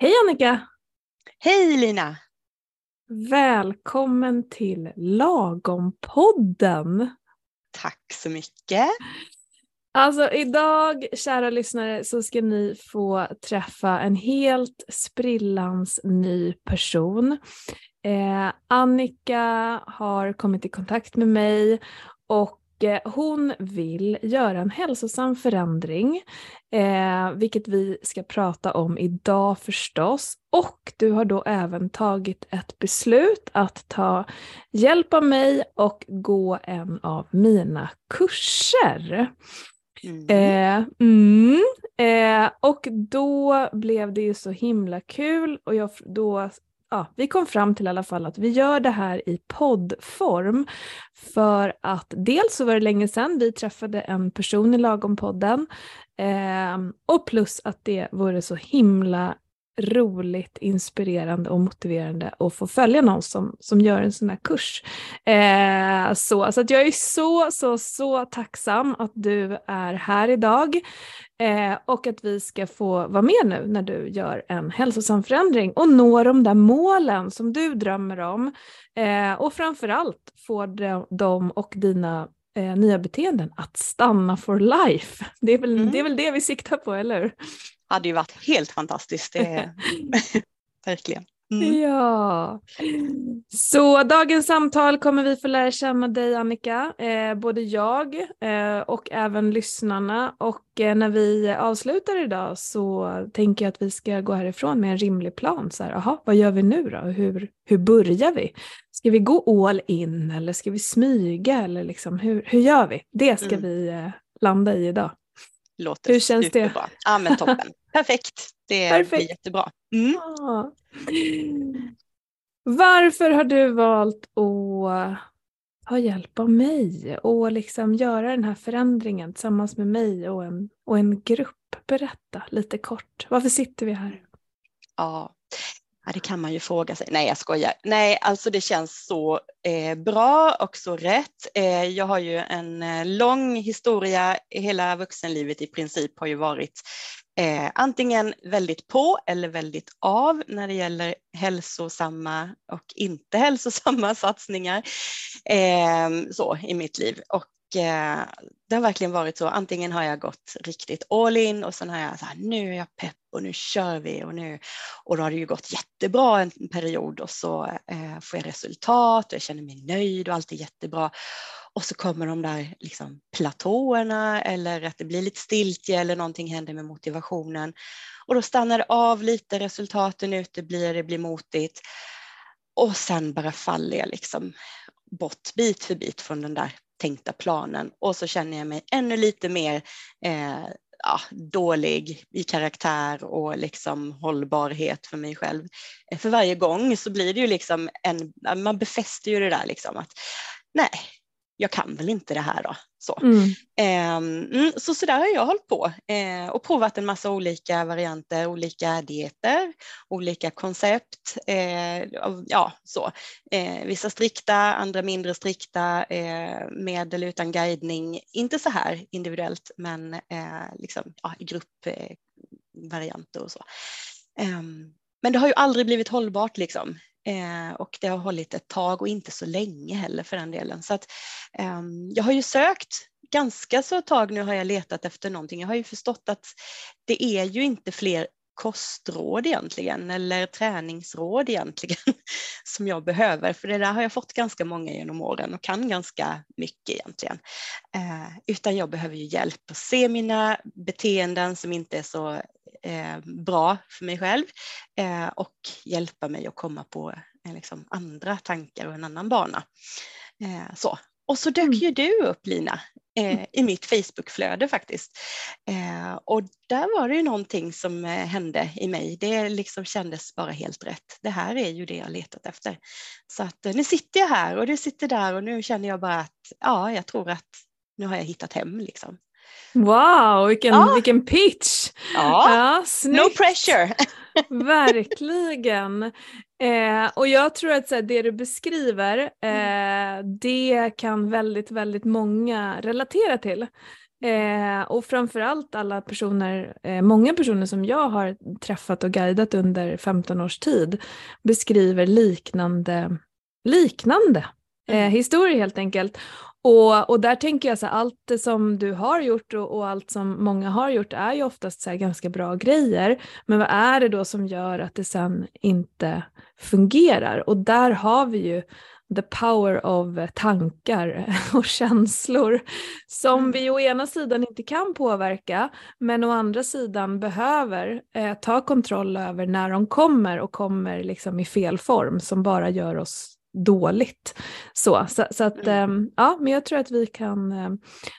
Hej Annika! Hej Lina! Välkommen till Lagom-podden! Tack så mycket! Alltså idag, kära lyssnare, så ska ni få träffa en helt sprillans ny person. Eh, Annika har kommit i kontakt med mig och hon vill göra en hälsosam förändring, eh, vilket vi ska prata om idag förstås. Och du har då även tagit ett beslut att ta hjälp av mig och gå en av mina kurser. Mm. Eh, mm, eh, och då blev det ju så himla kul och jag då ja, vi kom fram till i alla fall att vi gör det här i poddform. För att dels så var det länge sedan vi träffade en person i Lagom-podden eh, och plus att det vore så himla roligt, inspirerande och motiverande att få följa någon som, som gör en sån här kurs. Eh, så så att jag är så, så, så tacksam att du är här idag eh, och att vi ska få vara med nu när du gör en hälsosam förändring och nå de där målen som du drömmer om eh, och framförallt få dem och dina eh, nya beteenden att stanna for life. Det är, väl, mm. det är väl det vi siktar på, eller hur? hade ju varit helt fantastiskt. Det, verkligen. Mm. Ja. Så dagens samtal kommer vi få lära känna dig Annika, eh, både jag eh, och även lyssnarna. Och eh, när vi avslutar idag så tänker jag att vi ska gå härifrån med en rimlig plan. Så här, aha, vad gör vi nu då? Hur, hur börjar vi? Ska vi gå all in eller ska vi smyga? Eller liksom, hur, hur gör vi? Det ska mm. vi eh, landa i idag. Låter Hur känns superbra. det? Ja men toppen. Perfekt. Det Perfekt. blir jättebra. Mm. Ja. Varför har du valt att ta hjälp av mig och liksom göra den här förändringen tillsammans med mig och en, och en grupp? Berätta lite kort. Varför sitter vi här? Ja, Ja, det kan man ju fråga sig. Nej, jag skojar. Nej, alltså det känns så eh, bra och så rätt. Eh, jag har ju en eh, lång historia, hela vuxenlivet i princip har ju varit eh, antingen väldigt på eller väldigt av när det gäller hälsosamma och inte hälsosamma satsningar eh, så i mitt liv. Och Eh, det har verkligen varit så. Antingen har jag gått riktigt all in och sen har jag så här, nu är jag pepp och nu kör vi och nu och då har det ju gått jättebra en period och så eh, får jag resultat och jag känner mig nöjd och allt är jättebra. Och så kommer de där liksom platåerna eller att det blir lite stiltje eller någonting händer med motivationen och då stannar det av lite, resultaten uteblir, det blir motigt och sen bara faller jag liksom bort bit för bit från den där tänkta planen och så känner jag mig ännu lite mer eh, ja, dålig i karaktär och liksom hållbarhet för mig själv. Eh, för varje gång så blir det ju liksom en, man befäster ju det där liksom att nej, jag kan väl inte det här då. Så, mm. Eh, så, så där har jag hållit på eh, och provat en massa olika varianter, olika dieter, olika koncept. Eh, ja, så. Eh, vissa strikta, andra mindre strikta, eh, med eller utan guidning. Inte så här individuellt, men eh, liksom, ja, i gruppvarianter och så. Ehm, men det har ju aldrig blivit hållbart liksom. Eh, och det har hållit ett tag och inte så länge heller för den delen. Så att, eh, jag har ju sökt ganska så ett tag nu har jag letat efter någonting. Jag har ju förstått att det är ju inte fler kostråd egentligen eller träningsråd egentligen som jag behöver för det där har jag fått ganska många genom åren och kan ganska mycket egentligen. Eh, utan jag behöver ju hjälp att se mina beteenden som inte är så eh, bra för mig själv eh, och hjälpa mig att komma på eh, liksom, andra tankar och en annan bana. Eh, så. Och så dök mm. ju du upp Lina eh, mm. i mitt Facebookflöde faktiskt. Eh, och där var det ju någonting som eh, hände i mig. Det liksom kändes bara helt rätt. Det här är ju det jag letat efter. Så att nu sitter jag här och du sitter där och nu känner jag bara att ja, jag tror att nu har jag hittat hem liksom. Wow, vilken, ja. vilken pitch! Ja, ja no pressure! Verkligen. Eh, och jag tror att så här, det du beskriver, eh, det kan väldigt, väldigt många relatera till. Eh, och framförallt alla personer, eh, många personer som jag har träffat och guidat under 15 års tid beskriver liknande, liknande eh, mm. historier helt enkelt. Och, och där tänker jag så här, allt som du har gjort och, och, allt som många har gjort är ju oftast så ganska bra grejer. Men vad är det då som gör att det sen inte fungerar? Och där har vi ju the power of tankar och känslor som mm. vi å ena sidan inte kan påverka men å andra sidan behöver eh, ta kontroll över när de kommer och kommer liksom i fel form som bara gör oss dåligt. Så, så, så att, mm. eh, ja, men jag tror att vi kan eh,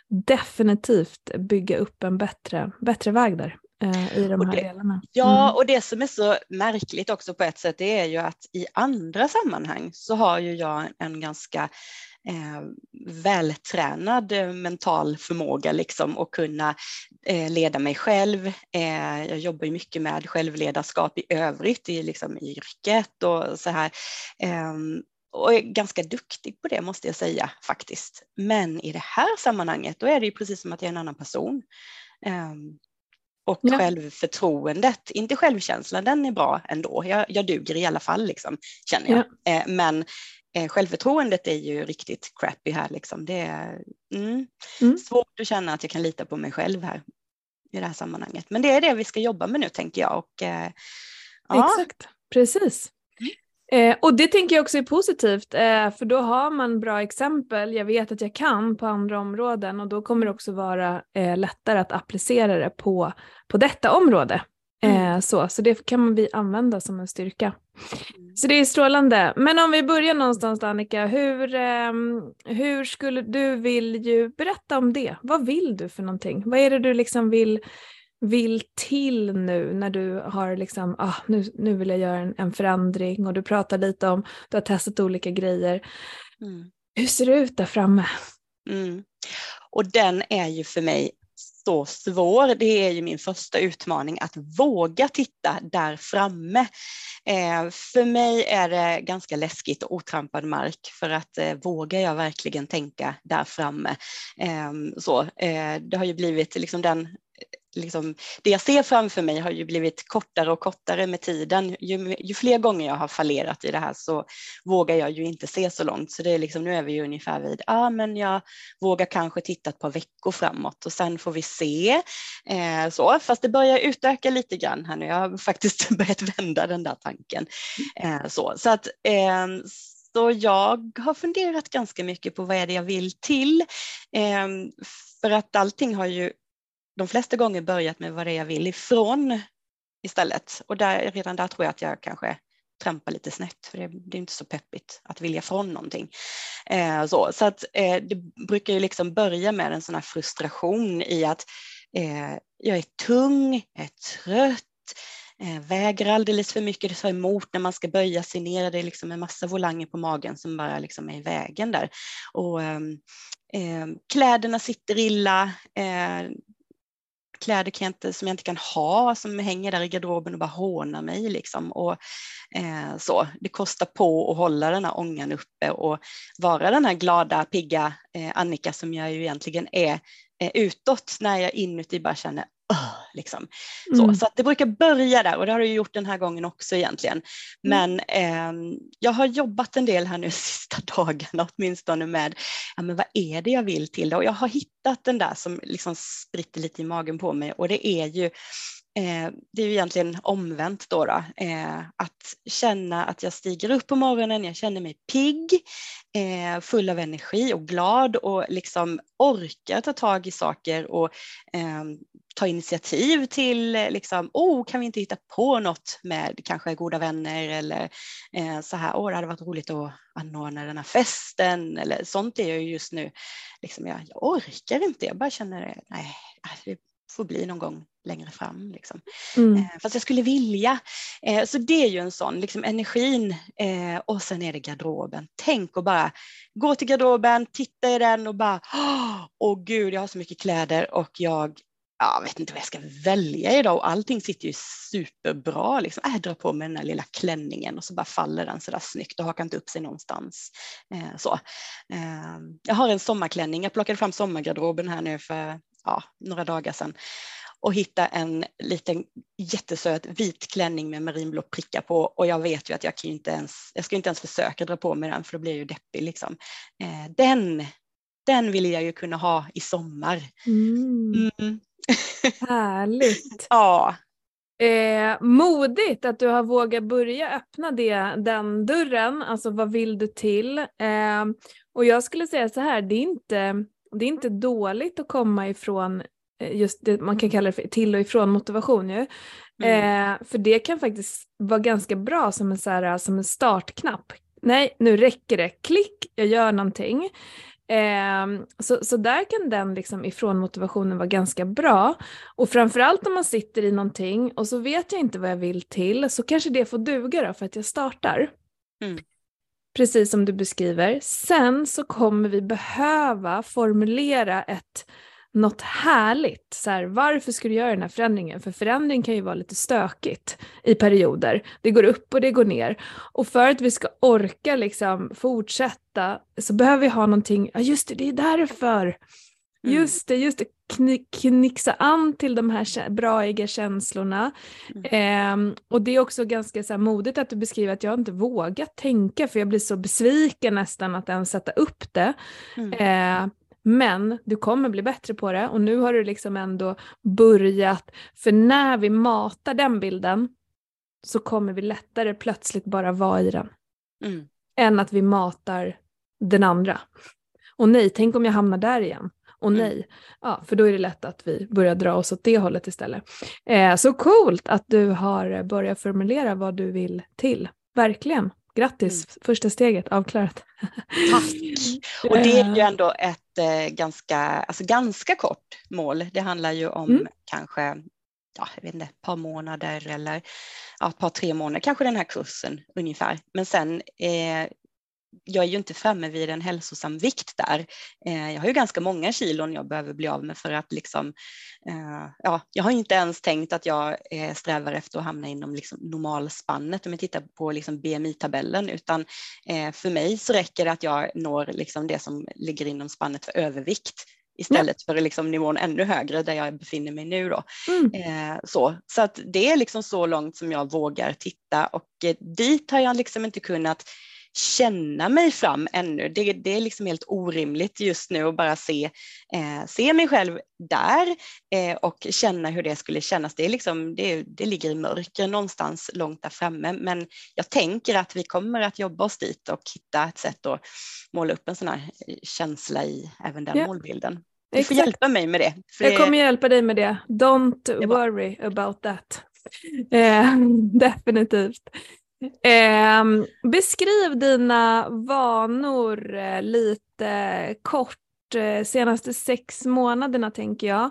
definitivt bygga upp en bättre, bättre väg där eh, i de här det, delarna. Ja, mm. och det som är så märkligt också på ett sätt, det är ju att i andra sammanhang så har ju jag en ganska eh, vältränad mental förmåga liksom att kunna eh, leda mig själv. Eh, jag jobbar ju mycket med självledarskap i övrigt i, liksom, i yrket och så här. Ehm, och är ganska duktig på det måste jag säga faktiskt. Men i det här sammanhanget då är det ju precis som att jag är en annan person. Um, och ja. självförtroendet, inte självkänslan, den är bra ändå. Jag, jag duger i alla fall, liksom, känner jag. Ja. Eh, men eh, självförtroendet är ju riktigt crappy här. Liksom. Det är mm, mm. svårt att känna att jag kan lita på mig själv här i det här sammanhanget. Men det är det vi ska jobba med nu, tänker jag. Och, eh, ja. Exakt, precis. Eh, och det tänker jag också är positivt, eh, för då har man bra exempel, jag vet att jag kan på andra områden och då kommer det också vara eh, lättare att applicera det på, på detta område. Mm. Eh, så, så det kan vi använda som en styrka. Mm. Så det är strålande. Men om vi börjar någonstans Annika, hur, ehm, hur skulle du vill ju berätta om det? Vad vill du för någonting? Vad är det du liksom vill vill till nu när du har liksom, ah, nu, nu vill jag göra en, en förändring och du pratar lite om, du har testat olika grejer. Mm. Hur ser det ut där framme? Mm. Och den är ju för mig så svår. Det är ju min första utmaning att våga titta där framme. Eh, för mig är det ganska läskigt och otrampad mark för att eh, vågar jag verkligen tänka där framme? Eh, så, eh, det har ju blivit liksom den liksom, det jag ser framför mig har ju blivit kortare och kortare med tiden. Ju, ju, fler gånger jag har fallerat i det här så vågar jag ju inte se så långt. Så det är liksom, nu är vi ju ungefär vid, ja ah, men jag vågar kanske titta ett par veckor framåt och sen får vi se. Eh, så, fast det börjar utöka lite grann här nu. Jag har faktiskt börjat vända den där tanken. Eh, så, så att eh, så jag har funderat ganska mycket på vad är det jag vill till. Ehm, för att allting har ju de flesta gånger börjat med vad det är jag vill ifrån istället. Och där, redan där tror jag att jag kanske trampar lite snett, för det, det är inte så peppigt att vilja från någonting. Eh, så så att, eh, det brukar ju liksom börja med en sån här frustration i att eh, jag är tung, jag är trött, eh, väger alldeles för mycket, det tar emot när man ska böja sig ner, det är liksom en massa volanger på magen som bara liksom är i vägen där. Och, eh, kläderna sitter illa, eh, kläder kan jag inte, som jag inte kan ha som hänger där i garderoben och bara hånar mig. Liksom. Och, eh, så. Det kostar på att hålla den här ångan uppe och vara den här glada, pigga eh, Annika som jag ju egentligen är eh, utåt när jag inuti bara känner liksom. Så, mm. så det brukar börja där och det har du gjort den här gången också egentligen. Men mm. eh, jag har jobbat en del här nu sista dagarna åtminstone med ja, men vad är det jag vill till det? Och jag har hittat den där som liksom spritter lite i magen på mig och det är ju Eh, det är ju egentligen omvänt då, då eh, att känna att jag stiger upp på morgonen, jag känner mig pigg, eh, full av energi och glad och liksom orkar ta tag i saker och ta initiativ till, liksom, oh, kan vi inte hitta på något med kanske goda vänner eller så här, åh, oh, det hade varit roligt att anordna den här festen eller sånt är jag just nu. Liksom jag, jag orkar inte, jag bara känner, nej, det får bli någon gång längre fram. Liksom. Mm. Eh, fast jag skulle vilja. Eh, så det är ju en sån, liksom energin eh, och sen är det garderoben. Tänk att bara gå till garderoben, titta i den och bara, åh gud, jag har så mycket kläder och jag jag vet inte vad jag ska välja idag och allting sitter ju superbra. Liksom. Äh, jag drar på mig den här lilla klänningen och så bara faller den sådär snyggt och hakar inte upp sig någonstans. Eh, så. Eh, jag har en sommarklänning, jag plockade fram sommargarderoben här nu för ja, några dagar sedan och hitta en liten jättesöt vit klänning med marinblå prickar på och jag vet ju att jag kan inte ens, jag ska inte ens försöka dra på mig den för då blir jag ju deppig liksom. Eh, den, den vill jag ju kunna ha i sommar. Mm. Mm. Härligt. ja. Eh, modigt att du har vågat börja öppna det, den dörren, alltså vad vill du till? Eh, och jag skulle säga så här, det är inte, det är inte dåligt att komma ifrån Eh, just det man kan kalla det för till och ifrån motivation ju. Mm. Eh, för det kan faktiskt vara ganska bra som en, så här, som en startknapp. Nej, nu räcker det. Klick, jag gör någonting. Eh, så, så där kan den liksom ifrån motivationen vara ganska bra. Och framförallt om man sitter i någonting och så vet jag inte vad jag vill till så kanske det får duga då för att jag startar. Mm. Precis som du beskriver. Sen så kommer vi behöva formulera ett något härligt. Så här, varför ska du göra den här förändringen? För förändring kan ju vara lite stökigt i perioder. Det går upp och det går ner. Och för att vi ska orka liksom fortsätta så behöver vi ha någonting, ja just det, det är därför. Mm. Just det, just det. Kni knixa an till de här braiga känslorna. Mm. Eh, och det är också ganska så här, modigt att du beskriver att jag inte vågat tänka för jag blir så besviken nästan att ens sätta upp det. Mm. Eh, men du kommer bli bättre på det och nu har du liksom ändå börjat, för när vi matar den bilden så kommer vi lättare plötsligt bara vara i den. Mm. Än att vi matar den andra. Och nej, tänk om jag hamnar där igen. Och mm. nej, mm. ja, för då är det lätt att vi börjar dra oss åt det hållet istället. Eh, så coolt att du har börjat formulera vad du vill till. Verkligen. Grattis, mm. första steget avklarat. Tack! Och det är ju ändå ett eh, ganska, alltså ganska kort mål. Det handlar ju om mm. kanske ja, jag vet inte, ett par månader eller ja, ett par, tre månader, kanske den här kursen ungefär. Men sen eh, jag är ju inte framme vid en hälsosam vikt där. Eh, jag har ju ganska många kilon jag behöver bli av med för att liksom, eh, ja, jag har inte ens tänkt att jag eh, strävar efter att hamna inom liksom normalspannet om jag tittar på liksom BMI-tabellen, utan för mig så räcker det att jag når liksom det som ligger inom spannet för övervikt istället ja. för liksom nivån ännu högre där jag befinner mig nu. Då. Mm. så så att det är liksom så långt som jag vågar titta och dit har jag liksom inte kunnat känna mig fram ännu. Det, det är liksom helt orimligt just nu att bara se, eh, se mig själv där eh, och känna hur det skulle kännas. Det, är liksom, det, det ligger i mörker någonstans långt där framme, men jag tänker att vi kommer att jobba oss dit och hitta ett sätt att måla upp en sån här känsla i även den ja. målbilden. Du får hjälpa mig med det. jag kommer hjälpa dig med det. Don't worry about that. Eh, definitivt. Eh, beskriv dina vanor eh, lite kort, eh, senaste sex månaderna tänker jag.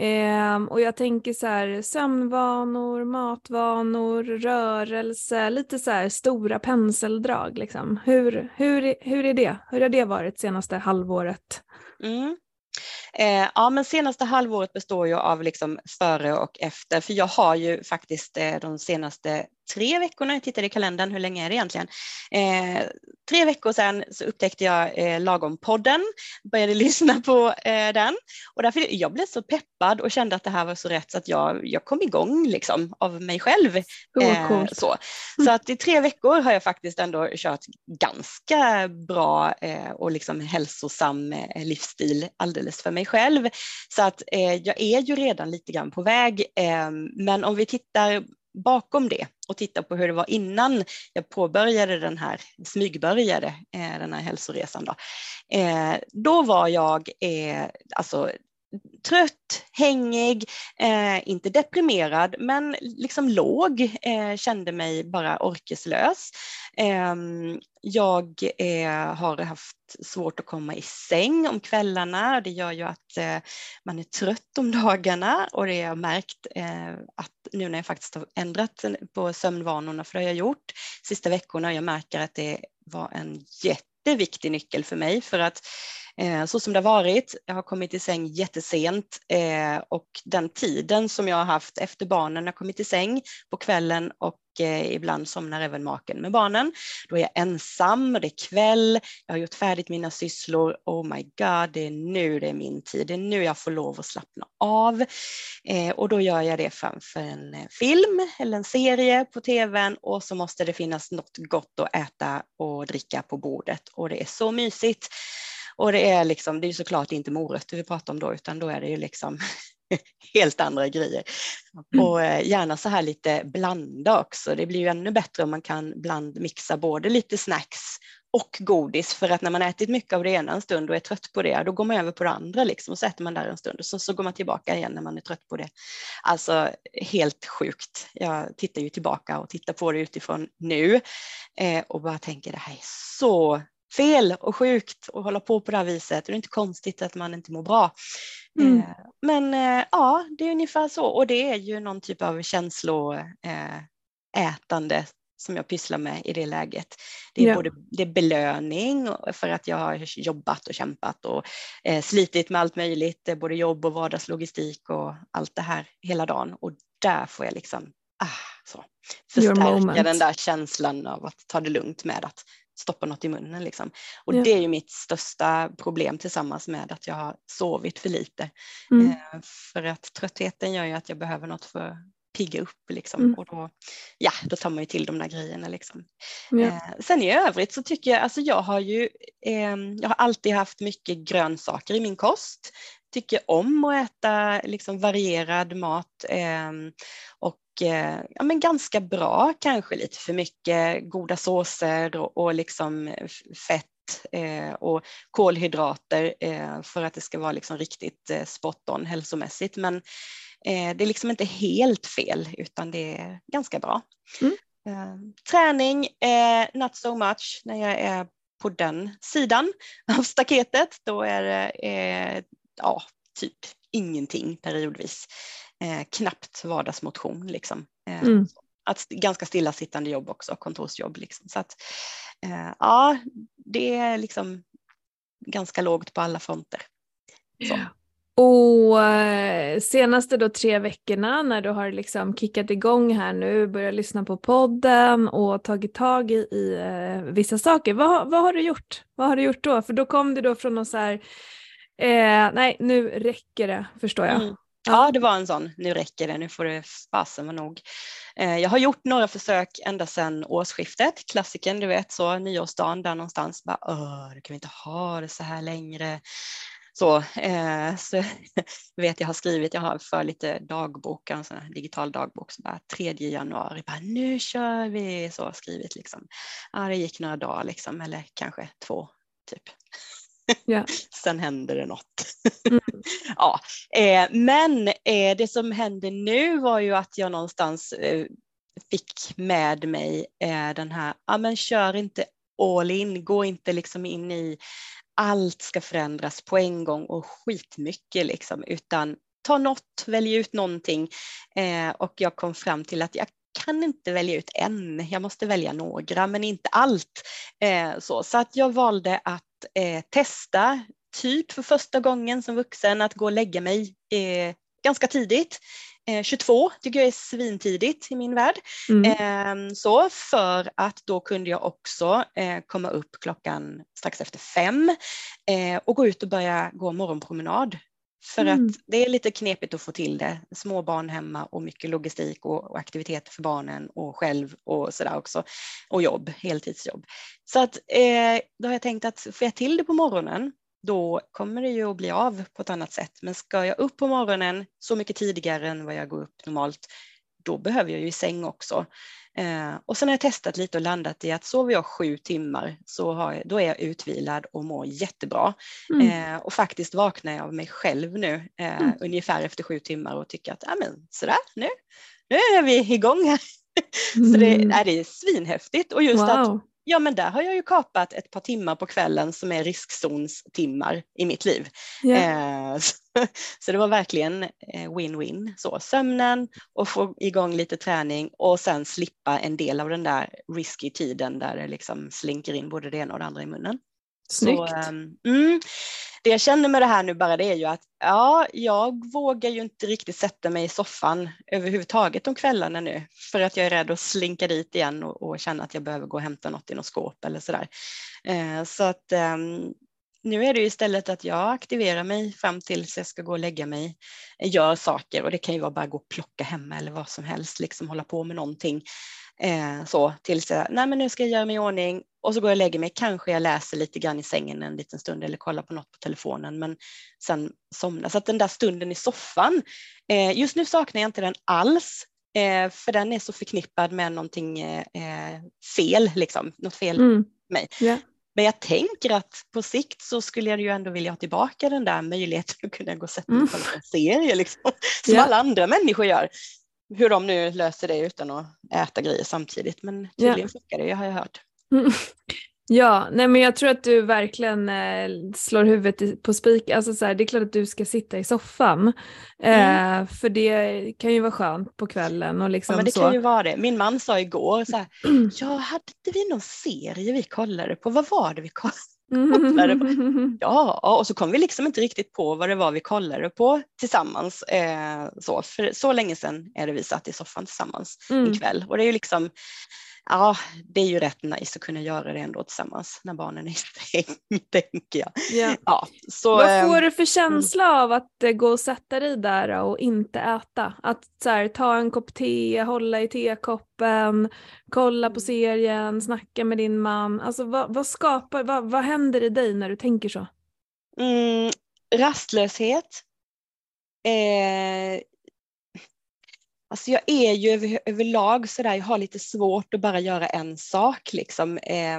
Eh, och jag tänker så här sömnvanor, matvanor, rörelse, lite så här stora penseldrag. Liksom. Hur, hur, hur är det? Hur har det varit senaste halvåret? Mm. Eh, ja, men senaste halvåret består ju av liksom före och efter, för jag har ju faktiskt eh, de senaste tre veckorna, jag tittade i kalendern, hur länge är det egentligen? Eh, tre veckor sedan så upptäckte jag eh, Lagom-podden, började lyssna på eh, den och därför jag blev så peppad och kände att det här var så rätt så att jag, jag kom igång liksom av mig själv. Eh, så. så att i tre veckor har jag faktiskt ändå kört ganska bra eh, och liksom hälsosam eh, livsstil alldeles för mig själv. Så att eh, jag är ju redan lite grann på väg. Men om vi tittar bakom det och titta på hur det var innan jag påbörjade den här, smygbörjade eh, den här hälsoresan. Då, eh, då var jag eh, alltså trött, hängig, eh, inte deprimerad men liksom låg, eh, kände mig bara orkeslös. Eh, jag eh, har haft svårt att komma i säng om kvällarna. Det gör ju att eh, man är trött om dagarna och det har jag märkt eh, att nu när jag faktiskt har ändrat på sömnvanorna, för det har jag gjort sista veckorna, jag märker att det var en jätteviktig nyckel för mig för att Eh, så som det har varit. Jag har kommit i säng jättesent eh, och den tiden som jag har haft efter barnen, jag kommit i säng på kvällen och eh, ibland somnar även maken med barnen. Då är jag ensam och det är kväll, jag har gjort färdigt mina sysslor. Oh my god, det är nu det är min tid. Det är nu jag får lov att slappna av. Eh, och då gör jag det framför en eh, film eller en serie på tvn och så måste det finnas något gott att äta och dricka på bordet och det är så mysigt. Och det är liksom, det är såklart inte morötter vi pratar om då, utan då är det ju liksom helt andra grejer. Mm. Och eh, gärna så här lite blanda också. Det blir ju ännu bättre om man kan blandmixa både lite snacks och godis för att när man ätit mycket av det ena en stund och är trött på det, då går man över på det andra liksom och så äter man där en stund och så, så går man tillbaka igen när man är trött på det. Alltså helt sjukt. Jag tittar ju tillbaka och tittar på det utifrån nu eh, och bara tänker det här är så fel och sjukt att hålla på på det här viset. Det är inte konstigt att man inte mår bra. Mm. Eh, men eh, ja, det är ungefär så och det är ju någon typ av känsloätande eh, som jag pysslar med i det läget. Det är ja. både det är belöning för att jag har jobbat och kämpat och slitit med allt möjligt, både jobb och vardagslogistik och allt det här hela dagen och där får jag liksom ah, så, förstärka den där känslan av att ta det lugnt med att stoppa något i munnen. Liksom. Och ja. det är ju mitt största problem tillsammans med att jag har sovit för lite. Mm. Eh, för att tröttheten gör ju att jag behöver något för pigga upp liksom. Mm. och då, ja, då tar man ju till de där grejerna. Liksom. Ja. Eh, sen i övrigt så tycker jag, alltså jag har ju, eh, jag har alltid haft mycket grönsaker i min kost tycker om att äta liksom varierad mat eh, och ja, men ganska bra, kanske lite för mycket goda såser och, och liksom fett eh, och kolhydrater eh, för att det ska vara liksom riktigt eh, spot on hälsomässigt. Men eh, det är liksom inte helt fel utan det är ganska bra. Mm. Eh, träning, not so much när jag är på den sidan av staketet. Då är det ja, typ ingenting periodvis eh, knappt vardagsmotion. Liksom. Eh, mm. att, ganska stillasittande jobb också, kontorsjobb. Liksom. Så att, eh, ja, det är liksom ganska lågt på alla fronter. Så. Och eh, senaste då tre veckorna när du har liksom kickat igång här nu, börjat lyssna på podden och tagit tag i, i eh, vissa saker, vad, vad har du gjort? Vad har du gjort då? För då kom du då från någon så här, eh, nej nu räcker det förstår jag. Mm. Ja, det var en sån, nu räcker det, nu får det fasen vara nog. Eh, jag har gjort några försök ända sedan årsskiftet, klassiken, du vet så, nyårsdagen där någonstans, bara, Åh, kan vi inte ha det så här längre. Så, eh, så vet jag har skrivit, jag har för lite dagbok, en sån här digital dagbok, så bara 3 januari, bara nu kör vi, så skrivit liksom. Ja, det gick några dagar liksom, eller kanske två, typ. Yeah. Sen händer det något. Mm. ja, eh, men eh, det som hände nu var ju att jag någonstans eh, fick med mig eh, den här, ja men kör inte all in, gå inte liksom in i allt ska förändras på en gång och skitmycket liksom, utan ta något, välj ut någonting eh, och jag kom fram till att jag kan inte välja ut en, jag måste välja några men inte allt. Eh, så. så att jag valde att eh, testa, typ för första gången som vuxen, att gå och lägga mig eh, ganska tidigt. 22 eh, tycker jag är svintidigt i min värld. Mm. Ehm, så för att då kunde jag också eh, komma upp klockan strax efter fem eh, och gå ut och börja gå morgonpromenad för mm. att det är lite knepigt att få till det. Små barn hemma och mycket logistik och, och aktiviteter för barnen och själv och sådär också. Och jobb, heltidsjobb. Så att eh, då har jag tänkt att får jag till det på morgonen då kommer det ju att bli av på ett annat sätt. Men ska jag upp på morgonen så mycket tidigare än vad jag går upp normalt, då behöver jag ju säng också. Eh, och sen har jag testat lite och landat i att sover jag sju timmar så har då är jag utvilad och mår jättebra. Mm. Eh, och faktiskt vaknar jag av mig själv nu eh, mm. ungefär efter sju timmar och tycker att ja, men, sådär, nu, nu är vi igång här. Mm. så det, mm. är det är svinhäftigt och just wow. att ja men där har jag ju kapat ett par timmar på kvällen som är riskzonstimmar i mitt liv. Yeah. Eh, så, så, det var verkligen eh, win-win. Så sömnen och få igång lite träning och sen slippa en del av den där risky tiden där det liksom slinker in både det ena och det andra i munnen. Snyggt. Så, um, mm, det jag känner med det här nu bara det är ju att ja, jag vågar ju inte riktigt sätta mig i soffan överhuvudtaget om kvällarna nu för att jag är rädd att slinka dit igen och, och känna att jag behöver gå och hämta något i något skåp eller sådär. Eh, så att um, nu är det ju istället att jag aktiverar mig fram tills jag ska gå och lägga mig, gör saker och det kan ju vara bara gå och plocka hemma eller vad som helst, liksom hålla på med någonting. Eh, så tills jag, nej men nu ska jag göra mig i ordning och så går jag och lägger mig. Kanske jag läser lite grann i sängen en liten stund eller kollar på något på telefonen men sen somnar. Så att den där stunden i soffan, eh, just nu saknar jag inte den alls eh, för den är så förknippad med någonting eh, fel, liksom, något fel mm. mig. Yeah. Men jag tänker att på sikt så skulle jag ju ändå vilja ha tillbaka den där möjligheten att kunna gå och sätta mig på en serie liksom, som yeah. alla andra människor gör. Hur de nu löser det utan att äta grejer samtidigt men tydligen yeah. funkar det, har jag hört. Mm. Ja, nej men jag tror att du verkligen eh, slår huvudet på spik. Alltså så här, det är klart att du ska sitta i soffan. Mm. Eh, för det kan ju vara skönt på kvällen. Och liksom ja, men det så. kan ju vara det. Min man sa igår så här, ja, hade vi någon serie vi kollade på? Vad var det vi kollade på? Ja, och så kom vi liksom inte riktigt på vad det var vi kollade på tillsammans. Eh, så, för så länge sedan är det vi satt i soffan tillsammans mm. ikväll. Och det är ju liksom ja, det är ju rätt nice att kunna göra det ändå tillsammans när barnen är i säng, tänker jag. Yeah. Ja, så, Vad får du för känsla mm. av att gå och sätta dig där och inte äta? Att så här, ta en kopp te, hålla i tekoppen, kolla på mm. serien, snacka med din man. Alltså vad, vad skapar, vad, vad händer i dig när du tänker så? Mm, rastlöshet. Eh, Alltså jag är ju över, överlag sådär, jag har lite svårt att bara göra en sak liksom. Eh,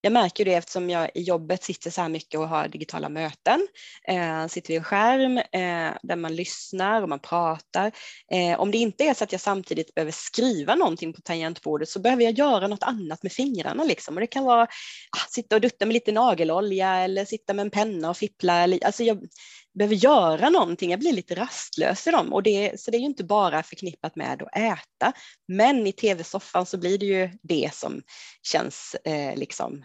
jag märker det eftersom jag i jobbet sitter så här mycket och har digitala möten. Eh, sitter vid en skärm eh, där man lyssnar och man pratar. Eh, om det inte är så att jag samtidigt behöver skriva någonting på tangentbordet så behöver jag göra något annat med fingrarna. Liksom. Och det kan vara ah, sitta och dutta med lite nagelolja eller sitta med en penna och fippla. Eller, alltså jag, behöver göra någonting, jag blir lite rastlös i dem. Och det, så det är ju inte bara förknippat med att äta, men i tv-soffan så blir det ju det som känns eh, liksom,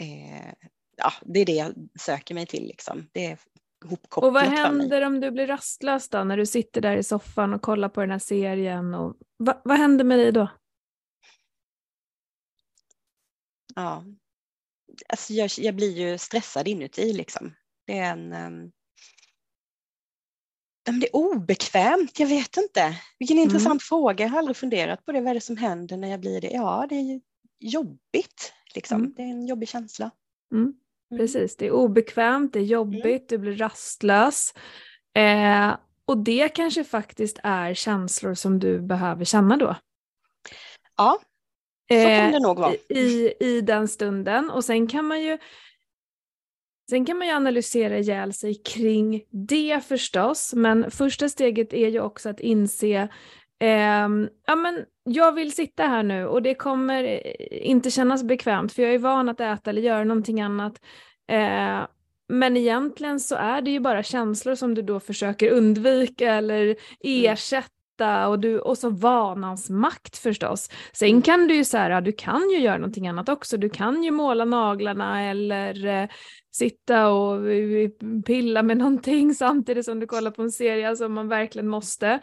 eh, ja det är det jag söker mig till liksom. Det är hopkopplat Och vad händer om du blir rastlös då, när du sitter där i soffan och kollar på den här serien? Och, va, vad händer med dig då? Ja, alltså jag, jag blir ju stressad inuti liksom. Det är en, um, det är obekvämt, jag vet inte. Vilken mm. intressant fråga, jag har aldrig funderat på det. Vad är det som händer när jag blir det? Ja, det är jobbigt. Liksom. Mm. Det är en jobbig känsla. Mm. mm. Precis, det är obekvämt, det är jobbigt, mm. du blir rastlös. Eh, och det kanske faktiskt är känslor som du behöver känna då. Ja, så kan eh, det nog vara. I, I den stunden. Och sen kan man ju Sen kan man ju analysera ihjäl sig kring det förstås, men första steget är ju också att inse eh, ja men jag vill sitta här nu och det kommer eh, inte kännas bekvämt för jag är van att äta eller göra någonting annat. Eh, men egentligen så är det ju bara känslor som du då försöker undvika eller mm. Ersätta och, du, och så vanans makt förstås. Sen kan du ju så här, du kan ju göra någonting annat också. Du kan ju måla naglarna eller eh, sitta och eh, pilla med någonting samtidigt som du kollar på en serie som alltså man verkligen måste.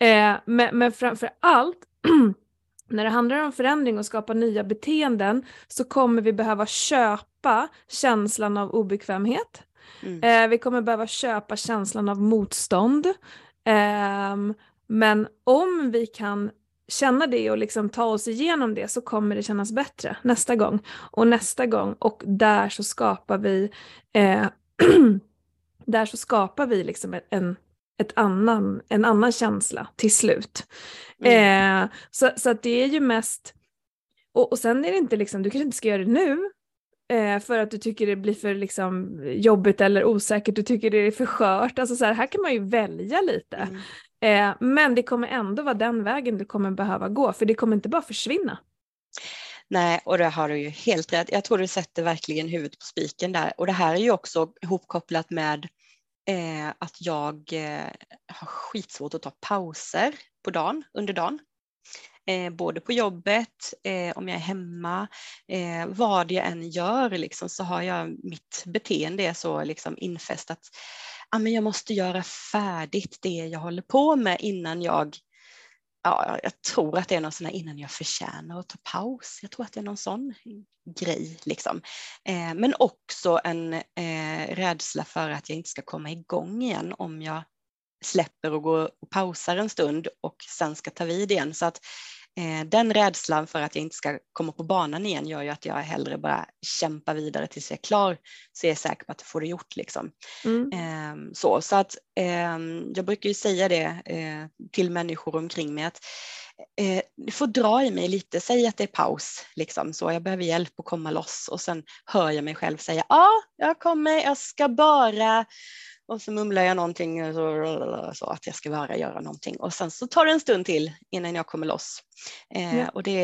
Eh, men, men framför allt när det handlar om förändring och skapa nya beteenden så kommer vi behöva köpa känslan av obekvämhet. Mm. Eh, vi kommer behöva köpa känslan av motstånd. Eh, men om vi kan känna det och liksom ta oss igenom det så kommer det kännas bättre nästa gång och nästa gång och där så skapar vi eh, där så skapar vi liksom en, ett annan, en annan känsla till slut. Mm. Eh, så, så att det är ju mest, och, och sen är det inte liksom, du kanske inte ska göra det nu, eh, för att du tycker det blir för liksom, jobbigt eller osäkert, du tycker det är för skört. Alltså så här, här kan man ju välja lite. Eh, men det kommer ändå vara den vägen du kommer behöva gå, för det kommer inte bara försvinna. Nej, och det har du ju helt rätt. Jag tror du sätter verkligen huvudet på spiken där. Och det här är ju också ihopkopplat med eh, att jag eh, har skitsvårt att ta pauser på dagen, under dagen. eh, både på jobbet, eh, om jag är hemma, eh, vad jag än gör liksom, så har jag mitt beteende är så liksom infäst att ah, men jag måste göra färdigt det jag håller på med innan jag ja, jag tror att det är någon sån här innan jag förtjänar att ta paus. Jag tror att det är någon sån grej liksom. Eh, men också en eh, rädsla för att jag inte ska komma igång igen om jag släpper och går och pausar en stund och sen ska ta vid igen. Så att den rädslan för att jag inte ska komma på banan igen gör ju att jag hellre bara kämpar vidare tills jag är klar så jag är säker på att jag får det gjort. Liksom. Mm. Eh, så, så att eh, jag brukar ju säga det eh, till människor omkring mig att eh, får dra i mig lite, säg att det är paus, liksom, så jag behöver hjälp att komma loss och sen hör jag mig själv säga ja, ah, jag kommer, jag ska bara och så mumlar jag någonting så, så, att jag ska bara göra någonting och sen så tar det en stund till innan jag kommer loss. Eh, ja. Och det,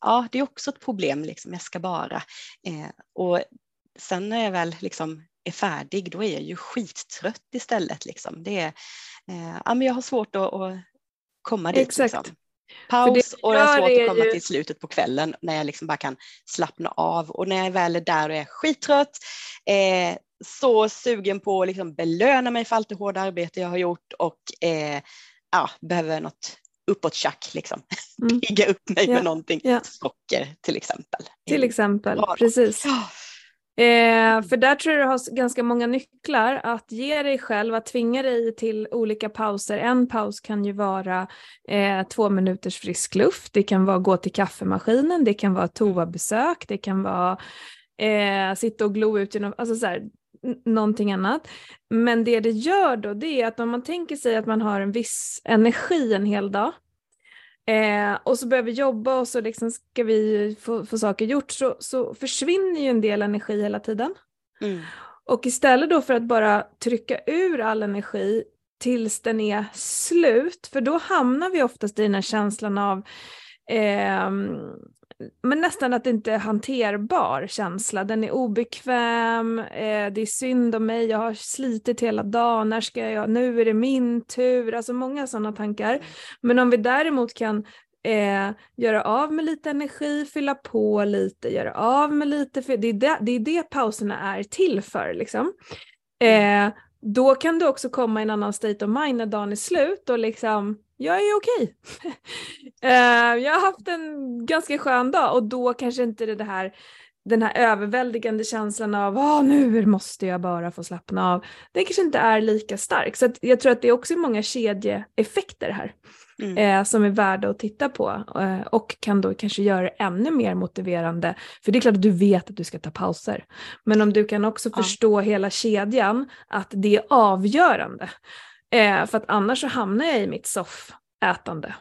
ja, det är också ett problem, liksom. jag ska bara. Eh, och sen när jag väl liksom är färdig då är jag ju skittrött istället. Liksom. Det är, eh, ja, men jag har svårt att, att komma dit. Exakt. Liksom. Paus och jag har svårt att komma ju... till slutet på kvällen när jag liksom bara kan slappna av och när jag väl är där och är skittrött eh, så sugen på att liksom belöna mig för allt det hårda arbete jag har gjort och eh, ja, behöver något uppåt tjack, liksom. Mm. pigga upp mig ja. med någonting. Ja. Socker till exempel. Till exempel, ja. precis. Eh, för där tror jag du har ganska många nycklar att ge dig själv, att tvinga dig till olika pauser. En paus kan ju vara eh, två minuters frisk luft, det kan vara gå till kaffemaskinen, det kan vara toabesök, det kan vara eh, sitta och glo ut genom, alltså så här, någonting annat. Men det det gör då det är att om man tänker sig att man har en viss energi en hel dag eh, och så börjar vi jobba och så liksom ska vi få, få saker gjort så, så försvinner ju en del energi hela tiden. Mm. Och istället då för att bara trycka ur all energi tills den är slut, för då hamnar vi oftast i den här känslan av eh, men nästan att det inte är hanterbar känsla. Den är obekväm, eh, det är synd om mig, jag har slitit hela dagen, när ska jag, nu är det min tur, alltså många sådana tankar. Mm. Men om vi däremot kan eh, göra av med lite energi, fylla på lite, göra av med lite, det är det, det, är det pauserna är till för. Liksom. Mm. Eh, då kan du också komma i en annan state of mind när dagen är slut och liksom jag är okej. uh, jag har haft en ganska skön dag och då kanske inte det här den här överväldigande känslan av ah, nu måste jag bara få slappna av, det kanske inte är lika stark. Så jag tror att det är också många kedjeeffekter här mm. eh, som är värda att titta på eh, och kan då kanske göra det ännu mer motiverande. För det är klart att du vet att du ska ta pauser, men om du kan också ja. förstå hela kedjan, att det är avgörande. Eh, för att annars så hamnar jag i mitt soffätande.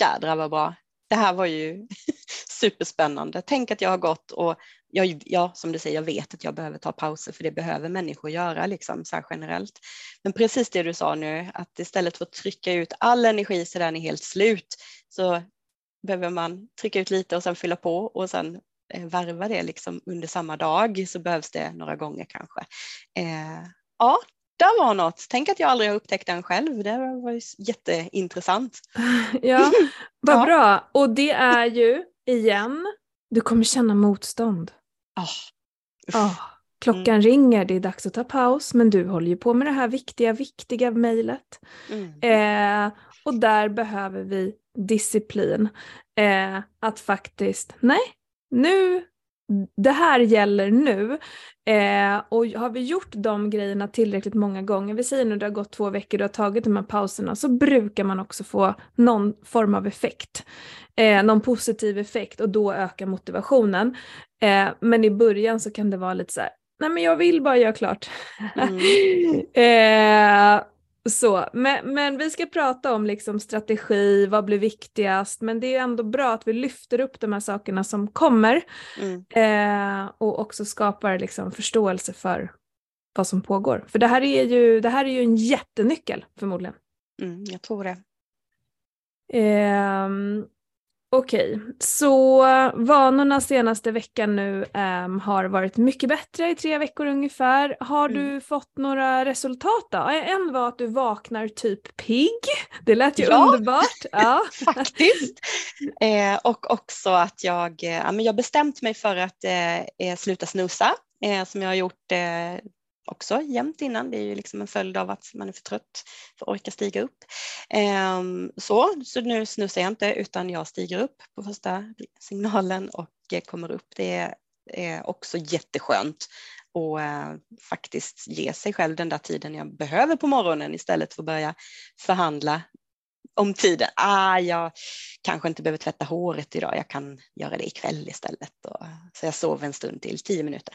Jädrar vad bra. Det här var ju superspännande. Tänk att jag har gått och jag, ja, som du säger, jag vet att jag behöver ta pauser för det behöver människor göra liksom, så generellt. Men precis det du sa nu, att istället för att trycka ut all energi så den är helt slut så behöver man trycka ut lite och sen fylla på och sen eh, varva det liksom under samma dag så behövs det några gånger kanske. Eh, ja, där var något. Tänk att jag aldrig har upptäckt den själv. Det var jätteintressant. Ja, vad ja. bra. Och det är ju, igen, du kommer känna motstånd. Oh. Oh. Klockan mm. ringer, det är dags att ta paus, men du håller ju på med det här viktiga, viktiga mejlet. Mm. Eh, och där behöver vi disciplin. Eh, att faktiskt, nej, nu det här gäller nu. Eh, och har vi gjort de grejerna tillräckligt många gånger, vi säger nu det har gått två veckor, du har tagit de här pauserna, så brukar man också få någon form av effekt. Eh, någon positiv effekt och då ökar motivationen. Eh, men i början så kan det vara lite så här, nej men jag vill bara göra klart. Mm. så, men, men, vi ska prata om liksom strategi, vad blir viktigast, men det är ändå bra att vi lyfter upp de här sakerna som kommer mm. eh, och också skapar liksom förståelse för vad som pågår. För det här är ju, det här är ju en jättenyckel förmodligen. Mm, jag tror det. Eh, Okej, så vanorna senaste veckan nu um, har varit mycket bättre i tre veckor ungefär. Har mm. du fått några resultat då? En var att du vaknar typ pigg. Det lät ju ja, underbart. Ja, faktiskt. Eh, och också att jag, eh, jag bestämt mig för att eh, sluta snusa eh, som jag har gjort eh, också jämt innan. Det är ju liksom en följd av att man är för trött för att orka stiga upp. Ehm, så, så nu snusar jag inte utan jag stiger upp på första signalen och eh, kommer upp. Det är också jätteskönt och eh, faktiskt ge sig själv den där tiden jag behöver på morgonen istället för att börja förhandla om tiden. Ah, jag kanske inte behöver tvätta håret idag, jag kan göra det ikväll istället. Så jag sover en stund till, tio minuter.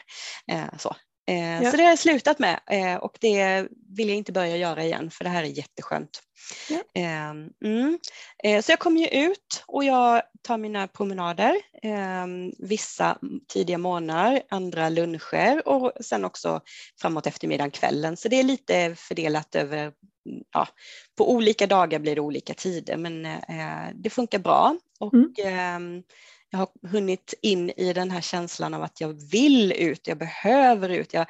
Eh, så. Eh, ja. Så det har jag slutat med eh, och det vill jag inte börja göra igen för det här är jätteskönt. Ja. Ehm, mm. Eh, så jag kommer ju ut och jag tar mina promenader, ehm, vissa tidiga morgnar, andra luncher och sen också framåt eftermiddagen, kvällen. Så det är lite fördelat över, ja, på olika dagar blir det olika tider men det funkar bra. Och, mm ehm, jag har hunnit in i den här känslan av att jag vill ut, jag behöver ut. Jag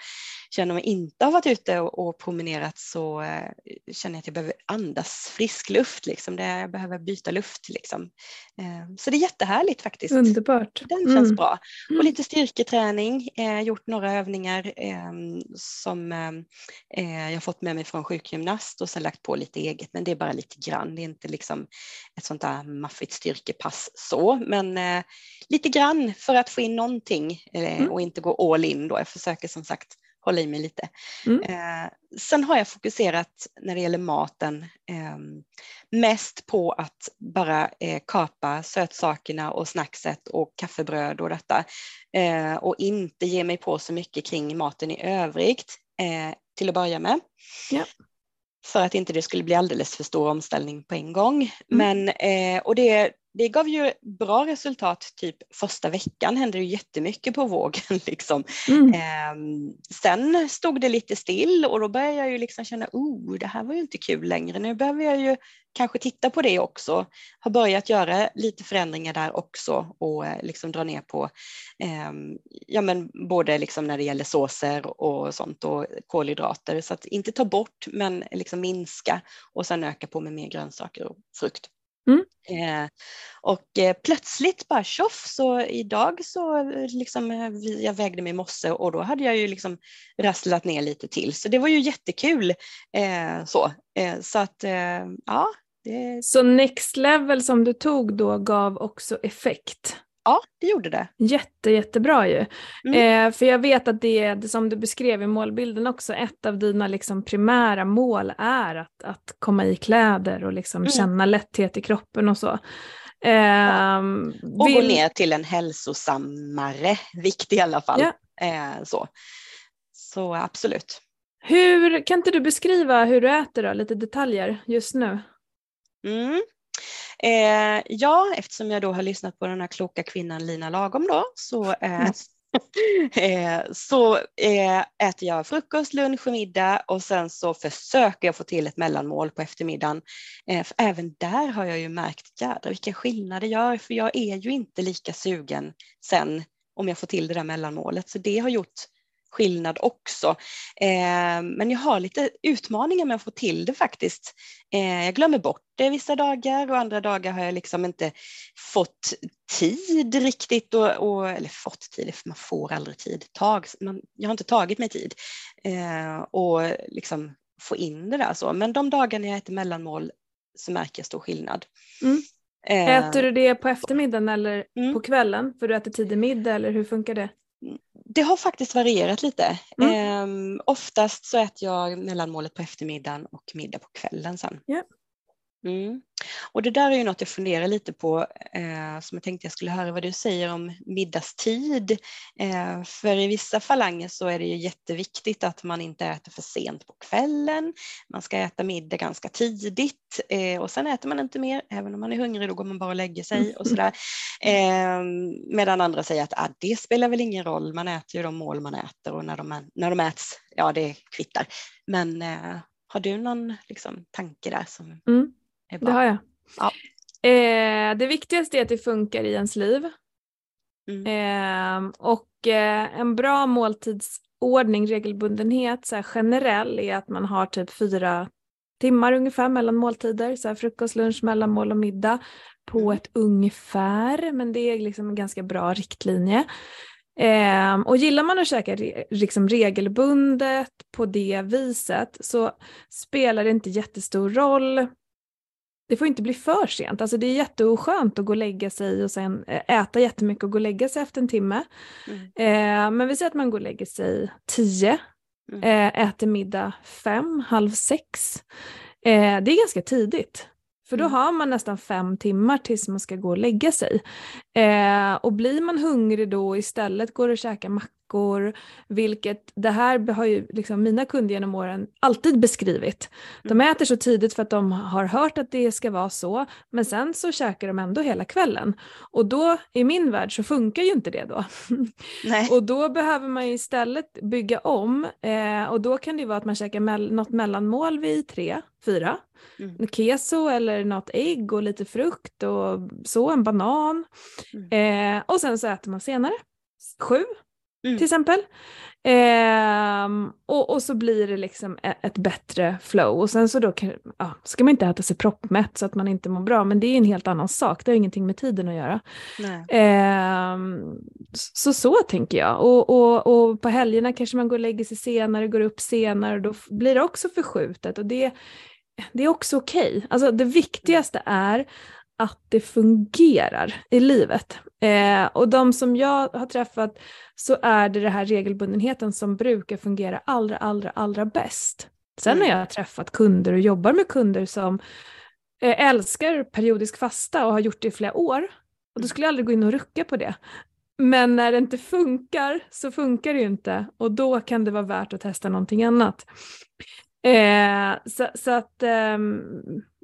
känner mig inte ha varit ute och, och promenerat så eh, känner jag att jag behöver andas frisk luft. Liksom. Det, jag behöver byta luft. Liksom. Eh, så det är jättehärligt faktiskt. Underbart. Den känns mm. bra. Och mm. lite styrketräning, eh, gjort några övningar eh, som eh, jag fått med mig från sjukgymnast och sen lagt på lite eget men det är bara lite grann. Det är inte liksom ett sånt där maffigt styrkepass så men eh, lite grann för att få in någonting mm. och inte gå all in då. Jag försöker som sagt hålla i mig lite. Mm. Eh, sen har jag fokuserat när det gäller maten eh, mest på att bara eh, kapa sötsakerna och snackset och kaffebröd och detta eh, och inte ge mig på så mycket kring maten i övrigt eh, till att börja med. Ja för att inte det skulle bli alldeles för stor omställning på en gång. Mm. Men, eh, och det, det gav ju bra resultat typ första veckan hände det jättemycket på vågen. Liksom. Mm. Eh, sen stod det lite still och då började jag ju liksom känna, oh det här var ju inte kul längre. Nu behöver jag ju kanske titta på det också. Har börjat göra lite förändringar där också och eh, liksom dra ner på eh, ja, men både liksom när det gäller såser och sånt och kolhydrater. Så att inte ta bort men liksom minska och sen öka på med mer grönsaker och frukt. Mm. Eh, och eh, plötsligt bara tjoff så idag så liksom eh, jag vägde mig i morse och då hade jag ju liksom rasslat ner lite till så det var ju jättekul. Eh, så eh, så att eh, ja. Det... Så next level som du tog då gav också effekt? Ja, det gjorde det. Jätte, jättebra ju. Mm. Eh, för jag vet att det, är som du beskrev i målbilden också, ett av dina liksom primära mål är att, att komma i kläder och liksom mm. känna lätthet i kroppen och så. Eh, ja. Och vill... gå ner till en hälsosammare vikt i alla fall. Ja. Eh, så. så absolut. Hur, kan inte du beskriva hur du äter då, lite detaljer just nu? Mm. Eh, ja, eftersom jag då har lyssnat på den här kloka kvinnan Lina Lagom då så, eh, eh, så eh, äter jag frukost, lunch och middag och sen så försöker jag få till ett mellanmål på eftermiddagen. Eh, för även där har jag ju märkt, jädrar vilken skillnad det gör, för jag är ju inte lika sugen sen om jag får till det där mellanmålet. Så det har gjort skillnad också. Eh, men jag har lite utmaningar med att få till det faktiskt. Eh, jag glömmer bort det vissa dagar och andra dagar har jag liksom inte fått tid riktigt och, och eller fått tid, man får aldrig tid. Tag, man, jag har inte tagit mig tid eh, och liksom få in det där så. Men de dagarna jag äter mellanmål så märker jag stor skillnad. Mm. Äter du det på eftermiddagen eller mm. på kvällen? För du äter tidig middag eller hur funkar det? Det har faktiskt varierat lite. Mm. Eh, oftast så äter jag mellanmålet på eftermiddagen och middag på kvällen sen. Yeah. Mm. Och det där är ju något jag funderar lite på eh, som jag tänkte jag skulle höra vad du säger om middagstid. Eh, för i vissa falanger så är det ju jätteviktigt att man inte äter för sent på kvällen. Man ska äta middag ganska tidigt eh, och sen äter man inte mer. Även om man är hungrig då går man bara och lägger sig och sådär. Eh, medan andra säger att ah, det spelar väl ingen roll, man äter ju de mål man äter och när de, när de äts, ja det kvittar. Men eh, har du någon liksom, tanke där som mm det har jag. Ja. Eh, det viktigaste är att det funkar i ens liv. Mm. Eh, och eh, en bra måltidsordning, regelbundenhet så här generell är att man har typ fyra timmar ungefär mellan måltider, så här frukost, lunch, mellanmål och middag på Mm. ett ungefär, men det är liksom en ganska bra riktlinje. Eh, och gillar man att käka re, liksom regelbundet på det viset så spelar det inte jättestor roll. Det får inte bli för sent. Alltså det är jätteoskönt att gå och lägga sig och sen eh, äta jättemycket och gå och lägga sig efter en timme. Mm. Eh, men vi säger att man går och lägger sig tio, Mm. eh, äter middag fem, halv sex. Eh, det är ganska tidigt. För då Mm. har man nästan fem timmar tills man ska gå och lägga sig. Eh, och blir man hungrig då istället går och käkar mackor, vilket det här har ju liksom mina kunder genom åren alltid beskrivit. De Mm. äter så tidigt för att de har hört att det ska vara så, men sen så käkar de ändå hela kvällen. Och då, i min värld, så funkar ju inte det då. Och då behöver man ju istället bygga om eh, och då kan det ju vara att man käkar mell- något mellanmål vid tre, fyra. Mm. Keso eller något ägg och lite frukt och så, en banan. Mm. Eh, och sen så äter man senare, sju Mm. till exempel. Ehm, och, och så blir det liksom ett bättre flow. Och sen så då kan, ja, ska man inte äta sig proppmätt så att man inte mår bra, men det är en helt annan sak, det har ingenting med tiden att göra. Ehm, så så tänker jag. Och, och, och på helgerna kanske man går och lägger sig senare, går upp senare och då blir det också förskjutet. Och det, det är också okej. Alltså det viktigaste är att det fungerar i livet. Eh, och de som jag har träffat så är det den här regelbundenheten som brukar fungera allra, allra, allra bäst. Sen Mm. har jag träffat kunder och jobbar med kunder som eh, älskar periodisk fasta och har gjort det i flera år. Och då skulle jag aldrig gå in och rucka på det. Men när det inte funkar så funkar det ju inte och då kan det vara värt att testa någonting annat. Eh, så, så att ehm,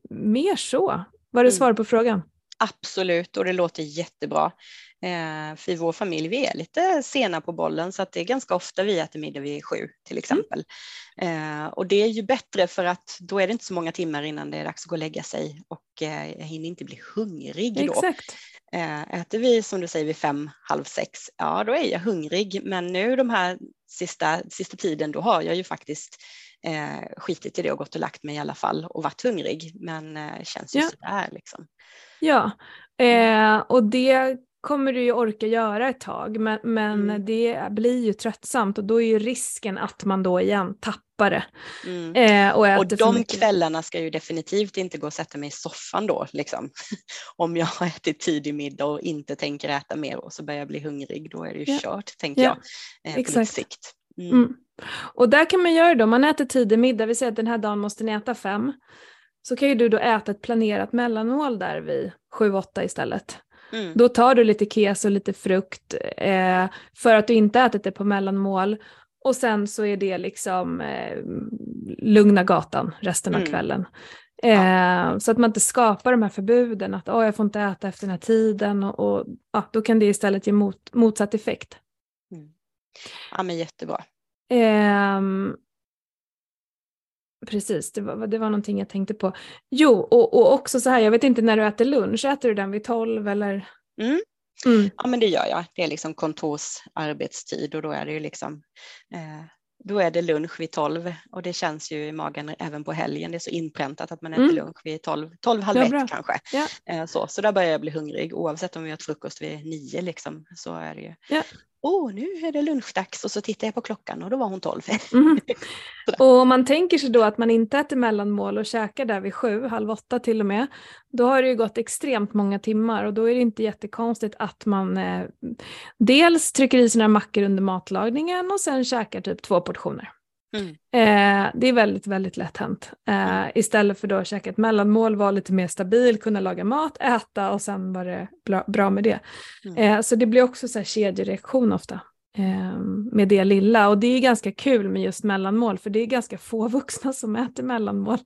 mer så. Var det Mm. svar på frågan? Absolut, och det låter jättebra. Eh, för i vår familj, vi är lite sena på bollen så att det är ganska ofta vi äter middag vid sju till exempel. Eh, och det är ju bättre för att då är det inte så många timmar innan det är dags att gå och lägga sig och eh, jag hinner inte bli hungrig då. Exakt. Äter vi som du säger vid fem, halv sex, ja då är jag hungrig. Men nu de här sista, sista tiden då har jag ju faktiskt eh, skitit i det och gått och lagt mig i alla fall och varit hungrig. Men eh, känns ju Ja. sådär liksom. Ja, eh, och det kommer du ju orka göra ett tag men, men Mm. det blir ju tröttsamt och då är ju risken att man då igen tappar det. Mm. Eh, och Och de kvällarna ska ju definitivt inte gå och sätta mig i soffan då, liksom. Om jag har ätit tidig middag och inte tänker äta mer och så börjar jag bli hungrig, då är det ju Ja. kört, tänker Ja, jag, eh, på exakt. lite sikt. Mm. Och där kan man göra då, om man äter tidig middag, vi säger att den här dagen måste ni äta fem, så kan ju du då äta ett planerat mellanmål där vid sju, åtta istället. Mm. Då tar du lite keso och lite frukt eh, för att du inte ätit det på mellanmål och sen så är det liksom eh, lugna gatan resten av Mm. kvällen. Eh, Så att man inte skapar de här förbuden att oh, jag får inte äta efter den här tiden och, och ja, då kan det istället ge mot, motsatt effekt. Mm. Ja men jättebra. Ehm, precis, det var, det var någonting jag tänkte på. Jo, och, och också så här, jag vet inte när du äter lunch, äter du den vid tolv eller? Mm. Mm. Ja men det gör jag. Det är liksom kontorsarbetstid och då är det ju liksom eh, då är det lunch vid 12 och det känns ju i magen även på helgen. Det är så inpräntat att man äter Mm. lunch vid 12, 12 halv ett bra. kanske. Ja. Eh, så, så där börjar jag bli hungrig oavsett om vi har frukost vid nio liksom, så är det ju. Ja. Åh, nu är det lunchdags och så tittar jag på klockan och då var hon 12. Mhm. Sådär. Och om man tänker sig då att man inte äter mellanmål och käkar där vid sju, halv åtta till och med, då har det ju gått extremt många timmar och då är det inte jättekonstigt att man eh, dels trycker i sina mackor under matlagningen och sen käkar typ två portioner. Mm. Eh, det är väldigt, väldigt lätt hänt. Eh, istället för då att käka ett mellanmål, vara lite mer stabil, kunna laga mat, äta och sen var det bra, bra med det. Mm. Eh, så det blir också så här kedjereaktion ofta med det lilla. Och det är ganska kul med just mellanmål, för det är ganska få vuxna som äter mellanmål.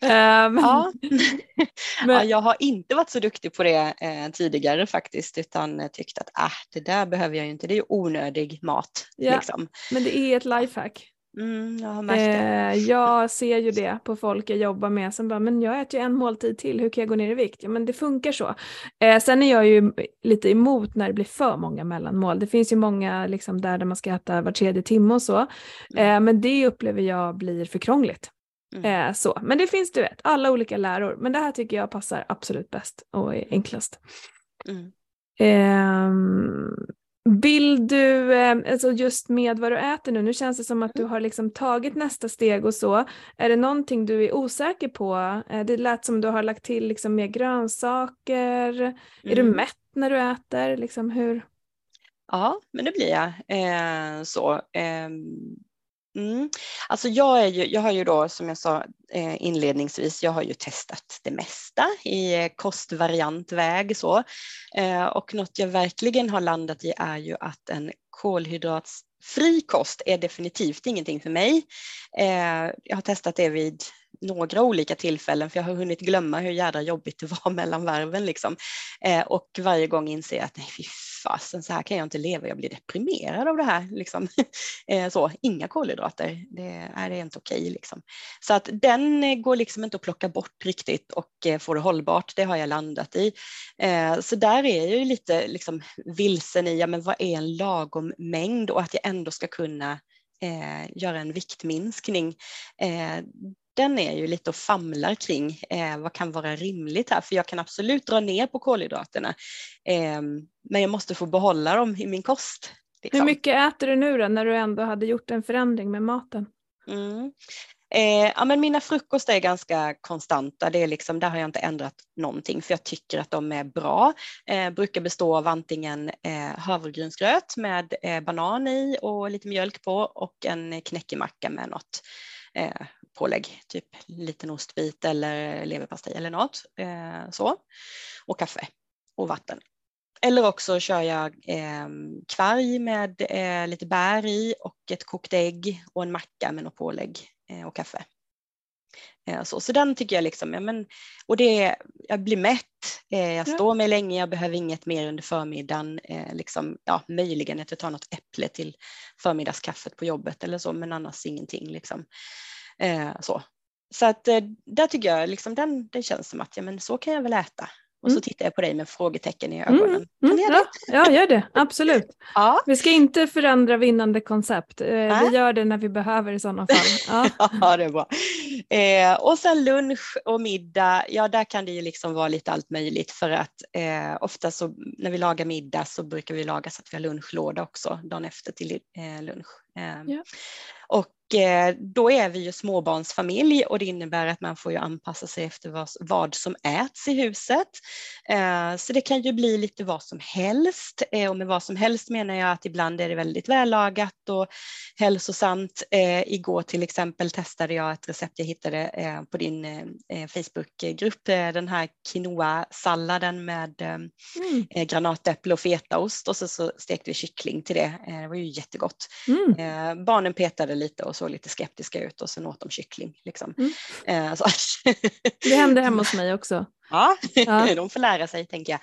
Men, Ja. Men- ja, jag har inte varit så duktig på det tidigare faktiskt utan tyckt att ah, det där behöver jag ju inte, det är ju onödig mat. Ja. Liksom. men det är ett lifehack. Mm, jag har märkt det. Eh, jag ser ju det på folk jag jobbar med som bara, men jag äter ju en måltid till, hur kan jag gå ner i vikt? Ja men det funkar så. Eh, sen är jag ju lite emot när det blir för många mellanmål. Det finns ju många liksom, där, där man ska äta var tredje timme och så. Eh, men det upplever jag blir för krångligt. Mm. Eh, så. Men det finns du vet, alla olika läror. Men det här tycker jag passar absolut bäst och är enklast. Mm. Eh, vill du, eh, alltså just med vad du äter nu, nu känns det som att du mm. har liksom tagit nästa steg och så. Är det någonting du är osäker på? Eh, det lät som du har lagt till liksom mer grönsaker. Mm. Är du mm. mätt när du äter? Liksom hur? Ja, men det blir jag. Eh, så. Ehm, Mm. Alltså jag, är ju, jag har ju då som jag sa eh, inledningsvis, jag har ju testat det mesta i eh, kostvariantväg så. Eh, och något jag verkligen har landat i är ju att en kolhydratsfri kost är definitivt ingenting för mig. Jag har testat det vid några olika tillfällen för jag har hunnit glömma hur jädra jobbigt det var mellan varven liksom. Och varje gång inser jag att nej fy fasen så här kan jag inte leva, jag blir deprimerad av det här. Liksom. Eh, så, inga kolhydrater, det är, det inte okej. Liksom. Så att den eh, går liksom inte att plocka bort riktigt och eh, få det hållbart, det har jag landat i. Så där är jag ju lite liksom vilsen i, ja, men vad är en lagom mängd och att jag ändå ska kunna Eh, göra en viktminskning. Eh, den är ju lite och famlar kring eh, vad kan vara rimligt här, för jag kan absolut dra ner på kolhydraterna, eh, men jag måste få behålla dem i min kost. Liksom. Hur mycket äter du nu då, när du ändå hade gjort en förändring med maten? Mm. Eh, ja, men mina frukostar är ganska konstanta, det är liksom, där har jag inte ändrat någonting för jag tycker att de är bra. Eh, brukar bestå av antingen eh, havregrynsgröt med eh, banan i och lite mjölk på och en knäckemacka med något eh, pålägg, typ liten ostbit eller leverpastej eller något eh, så. Och kaffe och vatten. Eller också kör jag eh, kvarg med eh, lite bär i och ett kokt ägg och en macka med något pålägg eh, och kaffe. Eh, så, så den tycker jag liksom, ja, men, och det, jag blir mätt, eh, jag står mig länge, jag behöver inget mer under förmiddagen, liksom, ja, möjligen att jag tar något äpple till förmiddagskaffet på jobbet eller så, men annars ingenting. Liksom. Eh, så så att, eh, där tycker jag liksom, den, den känns som att ja, men så kan jag väl äta. Och så mm. tittar jag på dig med frågetecken i ögonen. Mm. Mm. Ja, ja, gör det. Absolut. ja. Vi ska inte förändra vinnande koncept. Eh, vi gör det när vi behöver i sådana fall. Ja, ja det är bra. Eh, och sen lunch och middag, ja där kan det ju liksom vara lite allt möjligt för att eh, ofta så när vi lagar middag så brukar vi laga så att vi har lunchlåda också dagen efter till eh, lunch. Eh, ja. Och Eh, då är vi ju småbarnsfamilj och det innebär att man får ju anpassa sig efter vad, som äts i huset. Eh, så det kan ju bli lite vad som helst eh, och med vad som helst menar jag att ibland är det väldigt vällagat och hälsosamt. Igår till exempel testade jag ett recept jag hittade på din Facebookgrupp, den här quinoa-salladen med mm. granatäpple och fetaost och så, så stekte vi kyckling till det. Det var ju jättegott. Mm. Barnen petade lite och såg lite skeptiska ut och sen åt de kyckling. Liksom. Mm. Eh, det hände hemma hos mig också. Ja, ja. de får lära sig tänker jag.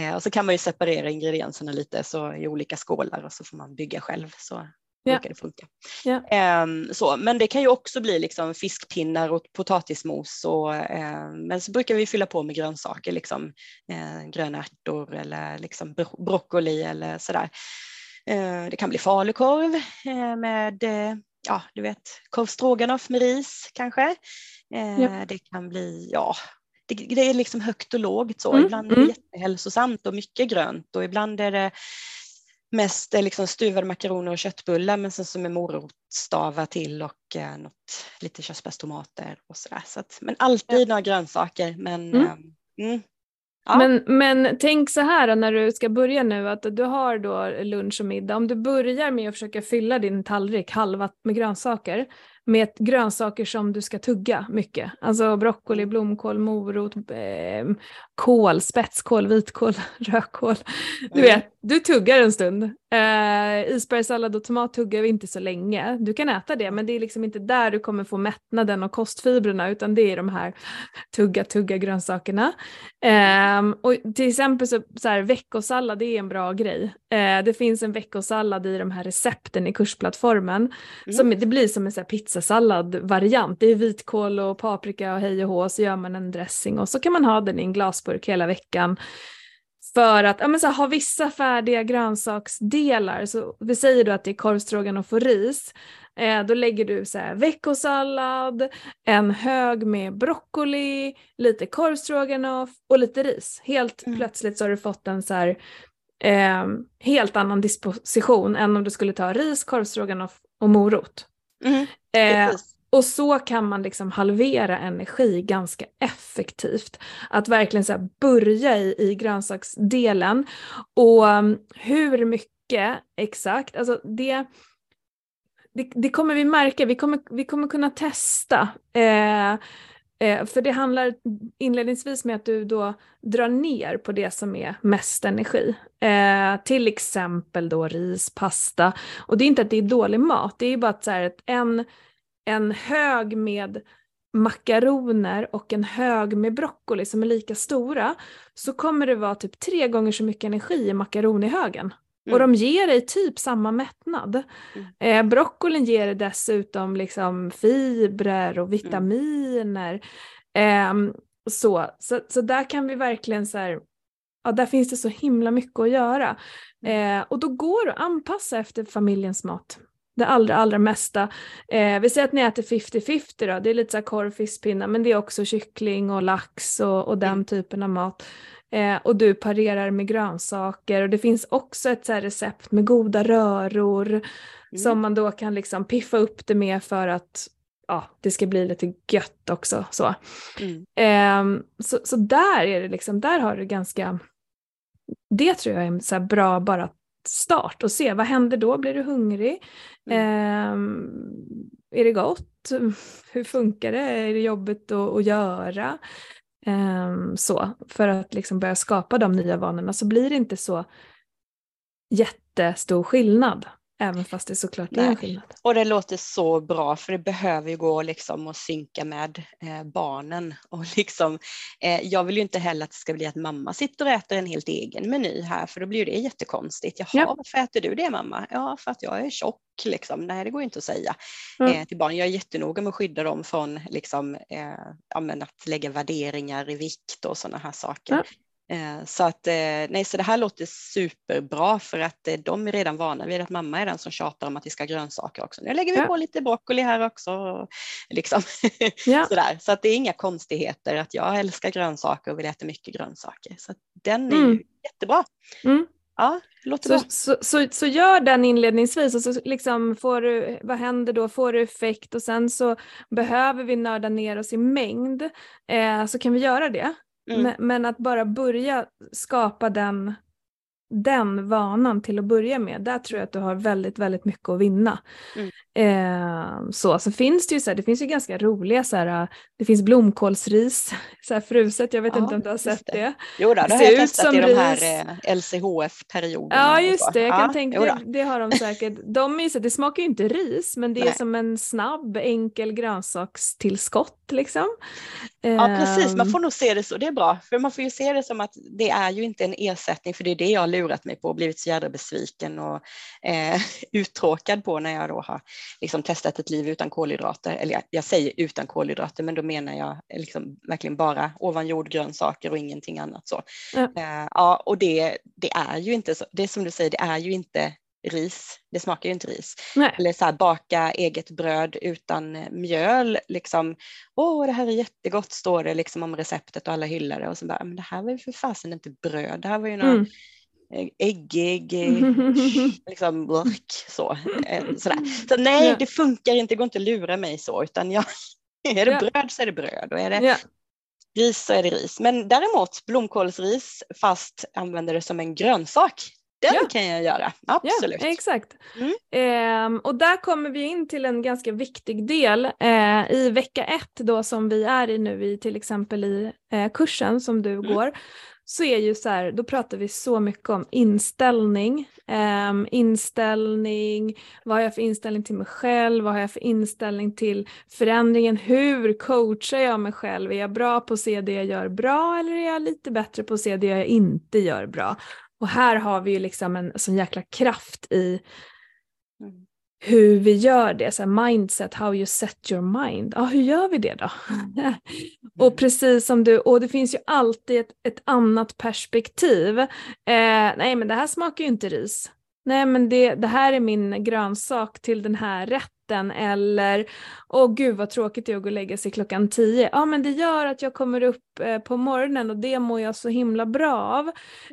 Eh, och så kan man ju separera ingredienserna lite så i olika skålar och så får man bygga själv. Så ja. brukar det funka. Ja. Eh, så, men det kan ju också bli liksom fiskpinnar och potatismos. Och, eh, men så brukar vi fylla på med grönsaker, liksom, eh, gröna ärtor eller liksom bro broccoli eller sådär. Eh, det kan bli falukorv eh, med ja, du vet, korv med ris kanske. Eh, ja. Det kan bli, ja, det, det, är liksom högt och lågt så. Mm. Ibland är det mm. jättehälsosamt och mycket grönt och ibland är det mest liksom stuvade makaroner och köttbullar men sen så med morotstavar till och eh, något, lite körsbärstomater och sådär. Så att, men alltid ja. några grönsaker. Men, mm. Eh, mm, Ja. Men, men tänk så här när du ska börja nu att du har då lunch och middag. Om du börjar med att försöka fylla din tallrik halva med grönsaker med grönsaker som du ska tugga mycket. Alltså broccoli, blomkål, morot, eh, kål, spetskål, vitkål, rödkål. Du vet, du tuggar en stund. Eh, isbergssallad och tomat tuggar vi inte så länge. Du kan äta det men det är liksom inte där du kommer få mättnaden och kostfibrerna utan det är de här tugga tugga grönsakerna. Eh, och till exempel så, så här, veckosallad det är en bra grej. Eh, det finns en veckosallad i de här recepten i kursplattformen. Mm. Som, det blir som en så här pizzasallad-variant. Det är vitkål och paprika och hej och hå så gör man en dressing och så kan man ha den i en glasburk hela veckan. För att ja, men så här, ha vissa färdiga grönsaksdelar, så vi säger då att det är korvstroganoff och ris, eh, då lägger du så här, veckosallad, en hög med broccoli, lite korvstroganoff och lite ris. Helt mm. plötsligt så har du fått en så här, eh, helt annan disposition än om du skulle ta ris, korvstroganoff och morot. Mm. Eh, och så kan man liksom halvera energi ganska effektivt. Att verkligen så börja i, i grönsaksdelen. Och um, hur mycket exakt, alltså det, det, det, kommer vi märka, vi kommer, vi kommer kunna testa. Eh, eh, för det handlar inledningsvis med att du då drar ner på det som är mest energi. Eh, till exempel då ris, pasta. Och det är inte att det är dålig mat, det är bara att, så här, att en en hög med makaroner och en hög med broccoli som är lika stora så kommer det vara typ tre gånger så mycket energi i makaronihögen. Mm. Och de ger dig typ samma mättnad. Mm. Eh, broccolin ger dig dessutom liksom fibrer och vitaminer. Mm. Eh, så, så, så där kan vi verkligen så här, ja där finns det så himla mycket att göra. Mm. Eh, och då går det att anpassa efter familjens mat det allra, allra mesta. Eh, vi säger att ni äter 50-50 då, det är lite så korv, fiskpinnar, men det är också kyckling och lax och, och den mm. typen av mat. Eh, och du parerar med grönsaker och det finns också ett så recept med goda röror mm. som man då kan liksom piffa upp det med för att ja, det ska bli lite gött också. Så, mm. eh, så, så där är det liksom, där har du ganska, det tror jag är så bra bara start och se vad händer då, blir du hungrig? Mm. Eh, är det gott? Hur funkar det? Är det jobbigt att, att göra? Eh, så, för att liksom börja skapa de nya vanorna så blir det inte så jättestor skillnad Även fast det såklart är en skillnad. Och det låter så bra för det behöver ju gå liksom att synka med eh, barnen. Och liksom, eh, jag vill ju inte heller att det ska bli att mamma sitter och äter en helt egen meny här för då blir det jättekonstigt. Jaha, ja. varför äter du det mamma? Ja, för att jag är tjock. Liksom. Nej, det går inte att säga mm. eh, till barn. Jag är jättenoga med att skydda dem från liksom, eh, att lägga värderingar i vikt och sådana här saker. Mm. Eh, så att eh, nej, så det här låter superbra för att eh, de är redan vana vid att mamma är den som tjatar om att vi ska ha grönsaker också. Nu lägger vi ja. på lite broccoli här också. Liksom. Ja. Sådär. Så att det är inga konstigheter att jag älskar grönsaker och vill äta mycket grönsaker. Så den är mm. ju jättebra. Mm. Ja, låter så, bra. Så, så, så, gör den inledningsvis och så liksom får du, vad händer då, får du effekt och sen så behöver vi nörda ner oss i mängd eh, så kan vi göra det. Mm. Men, men, att bara börja skapa den, den vanan till att börja med, där tror jag att du har väldigt, väldigt mycket att vinna. Mm. Eh, så, så finns det ju så här, det finns ju ganska roliga så här, det finns blomkålsris, så här fruset, jag vet ja, inte om du har sett det. det. Jo, då, det har jag testat i de här eh, LCHF-perioderna. Ja, just det, jag kan ja, tänka det, det har de säkert. De är så, det smakar ju inte ris, men det är Nej. som en snabb, enkel grönsakstillskott liksom. Ja precis, man ehm. får nog se det så, det är bra, för man får ju se det som att det är ju inte en ersättning, för det är det jag lurat mig på och blivit så jädra besviken och eh, uttråkad på när jag då har liksom testat ett liv utan kolhydrater, eller jag, jag säger utan kolhydrater, men då menar jag liksom verkligen bara ovan jordgrönsaker och ingenting annat så. Mm. Eh, ja, och det, det är ju inte så, det är som du säger, det är ju inte ris. Det smakar ju inte ris. Nej. Eller så här, baka eget bröd utan mjöl. Liksom, Åh, det här är jättegott står det liksom om receptet och alla hyllar det. Och så bara, men det här var ju för fasen inte bröd. Det här var ju någon mm. Äggig, liksom, burk, så. Eh, sådär. Så nej, det funkar inte. Det går inte att lura mig så. Utan jag, är det bröd så är det bröd. Och är det ris så är det ris. Men däremot blomkålsris fast använder det som en grönsak Den ja. kan jag göra, absolut. Ja, exakt. Mm. Eh, och där kommer vi in till en ganska viktig del eh, i vecka ett då som vi är i nu i till exempel i eh, kursen som du mm. går så är ju så här, då pratar vi så mycket om inställning. Um, inställning, vad har jag för inställning till mig själv, vad har jag för inställning till förändringen, hur coachar jag mig själv, är jag bra på att se det jag gör bra eller är jag lite bättre på att se det jag inte gör bra? Och här har vi ju liksom en sån jäkla kraft i mm hur vi gör det, så mindset, how you set your mind. Ja, hur gör vi det då? och mm. precis som du, och det finns ju alltid ett, ett annat perspektiv. Eh, nej men det här smakar ju inte ris. Nej men det, det här är min grönsak till den här rätten natten eller åh gud vad tråkigt det är att gå och lägga sig klockan tio. Ja men det gör att jag kommer upp eh, på morgonen och det mår jag så himla bra av.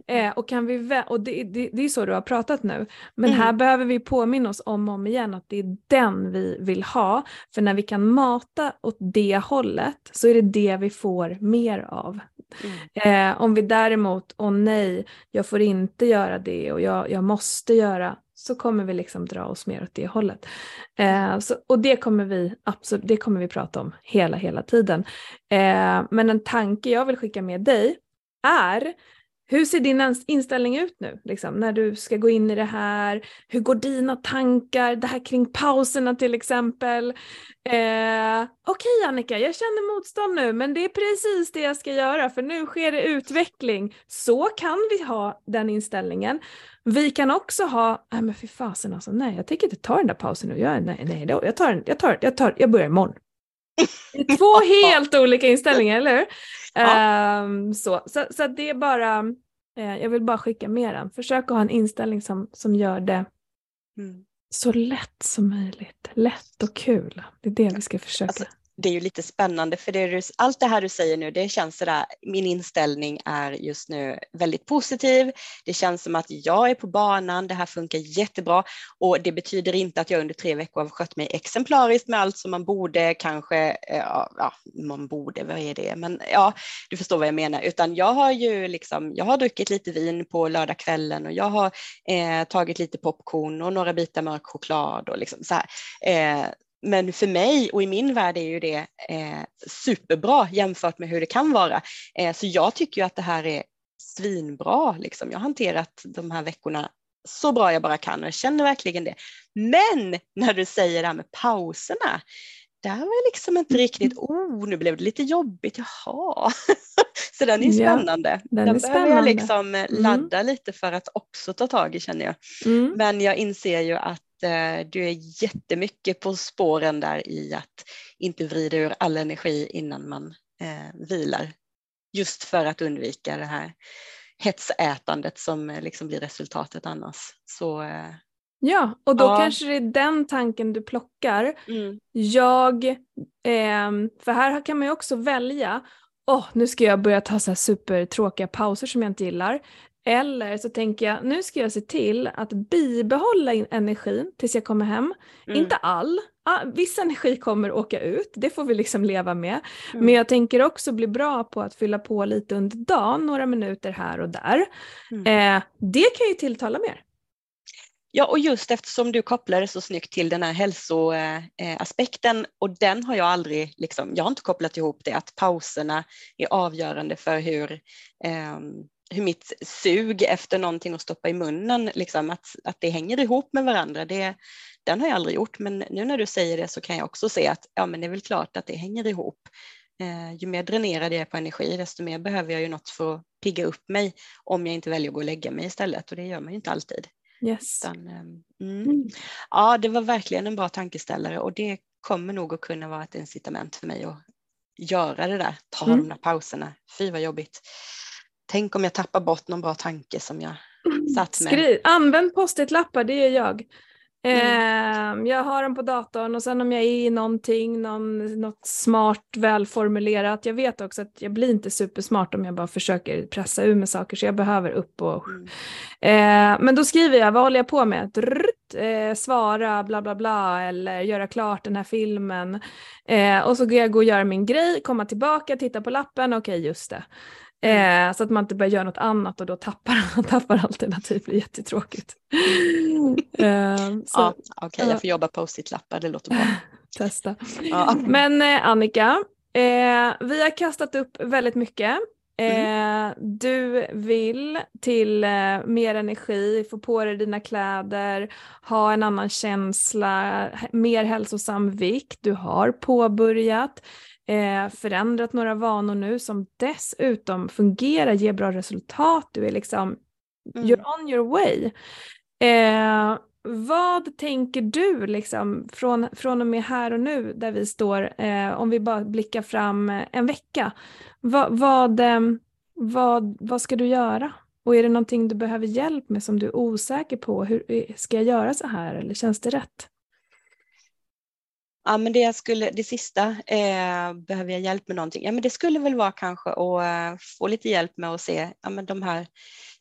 Eh, och kan vi och det, det, det är så du har pratat nu. Men mm. här behöver vi påminna oss om och om igen att det är den vi vill ha. För när vi kan mata åt det hållet så är det det vi får mer av. Mm. Eh, om vi däremot, åh nej, jag får inte göra det och jag, jag måste göra, så kommer vi liksom dra oss mer åt det hållet. Eh, så, och det kommer, vi, absolut, det kommer vi prata om hela, hela tiden. Eh, men en tanke jag vill skicka med dig är hur ser din inställning ut nu, liksom, när du ska gå in i det här? Hur går dina tankar, det här kring pauserna till exempel? Eh, Okej okay, Annika, jag känner motstånd nu, men det är precis det jag ska göra, för nu sker det utveckling. Så kan vi ha den inställningen. Vi kan också ha, nej men fy fasen alltså, nej jag tänker inte ta den där pausen nu, jag, nej, nej, jag tar, jag tar, jag tar, jag börjar imorgon. Två helt olika inställningar, eller hur? Ja. Um, så, så, så det är bara, uh, jag vill bara skicka med den. Försök att ha en inställning som, som gör det mm. så lätt som möjligt. Lätt och kul. Det är det vi ska försöka. Alltså, det är ju lite spännande för det du, allt det här du säger nu, det känns sådär, min inställning är just nu väldigt positiv. Det känns som att jag är på banan, det här funkar jättebra och det betyder inte att jag under tre veckor har skött mig exemplariskt med allt som man borde kanske, eh, ja, ja man borde, vad är det, men ja, du förstår vad jag menar, utan jag har ju liksom, jag har druckit lite vin på lördagskvällen och jag har eh, tagit lite popcorn och några bitar mörk choklad och liksom så här. Eh, men för mig och i min värld är ju det eh, superbra jämfört med hur det kan vara. Eh, så jag tycker ju att det här är svinbra. Liksom. Jag har hanterat de här veckorna så bra jag bara kan och jag känner verkligen det. Men när du säger det här med pauserna, där var jag liksom inte riktigt, oh nu blev det lite jobbigt, jaha. så den är spännande. Ja, den, den behöver jag liksom mm. ladda mm. lite för att också ta tag i känner jag. Mm. Men jag inser ju att du är jättemycket på spåren där i att inte vrida ur all energi innan man eh, vilar. Just för att undvika det här hetsätandet som eh, liksom blir resultatet annars. Så, eh, ja, och då ja. kanske det är den tanken du plockar. Mm. Jag, eh, för här kan man ju också välja oh, nu ska jag börja ta så här supertråkiga pauser som jag inte gillar. Eller så tänker jag, nu ska jag se till att bibehålla energin tills jag kommer hem. Mm. Inte all, viss energi kommer åka ut, det får vi liksom leva med. Mm. Men jag tänker också bli bra på att fylla på lite under dagen, några minuter här och där. Mm. Eh, det kan ju tilltala mer. Ja, och just eftersom du kopplar det så snyggt till den här hälsoaspekten och den har jag aldrig, liksom, jag har inte kopplat ihop det, att pauserna är avgörande för hur, eh, hur mitt sug efter någonting att stoppa i munnen, liksom, att, att det hänger ihop med varandra. Det, den har jag aldrig gjort, men nu när du säger det så kan jag också se att ja, men det är väl klart att det hänger ihop. Eh, ju mer dränerad jag är på energi, desto mer behöver jag ju något för att pigga upp mig om jag inte väljer att gå och lägga mig istället och det gör man ju inte alltid. Yes. Utan, ehm, mm. Mm. Ja, det var verkligen en bra tankeställare och det kommer nog att kunna vara ett incitament för mig att göra det där, ta mm. de där pauserna. Fy vad jobbigt. Tänk om jag tappar bort någon bra tanke som jag satt med. Skriv, använd post-it-lappar, det gör jag. Mm. Eh, jag har dem på datorn och sen om jag är i någonting, någon, något smart välformulerat. Jag vet också att jag blir inte supersmart om jag bara försöker pressa ur med saker så jag behöver upp och... Mm. Eh, men då skriver jag, vad håller jag på med? Drrrt, eh, svara bla bla bla eller göra klart den här filmen. Eh, och så går jag gå och göra min grej, komma tillbaka, titta på lappen, okej okay, just det. Eh, så att man inte börjar göra något annat och då tappar, tappar alternativ, det blir jättetråkigt. eh, ja, Okej, okay, jag får jobba post-it-lappar, det låter bra. Testa. Ja. Men eh, Annika, eh, vi har kastat upp väldigt mycket. Mm. Eh, du vill till eh, mer energi, få på dig dina kläder, ha en annan känsla, mer hälsosam vikt. Du har påbörjat, eh, förändrat några vanor nu som dessutom fungerar, ger bra resultat. Du är liksom, mm. you're on your way. Eh, vad tänker du liksom från, från och med här och nu där vi står, eh, om vi bara blickar fram en vecka? Vad, vad, eh, vad, vad ska du göra? Och är det någonting du behöver hjälp med som du är osäker på? Hur, eh, ska jag göra så här eller känns det rätt? Ja, men det, jag skulle, det sista, eh, behöver jag hjälp med någonting? Ja, men det skulle väl vara kanske att eh, få lite hjälp med att se ja, men de här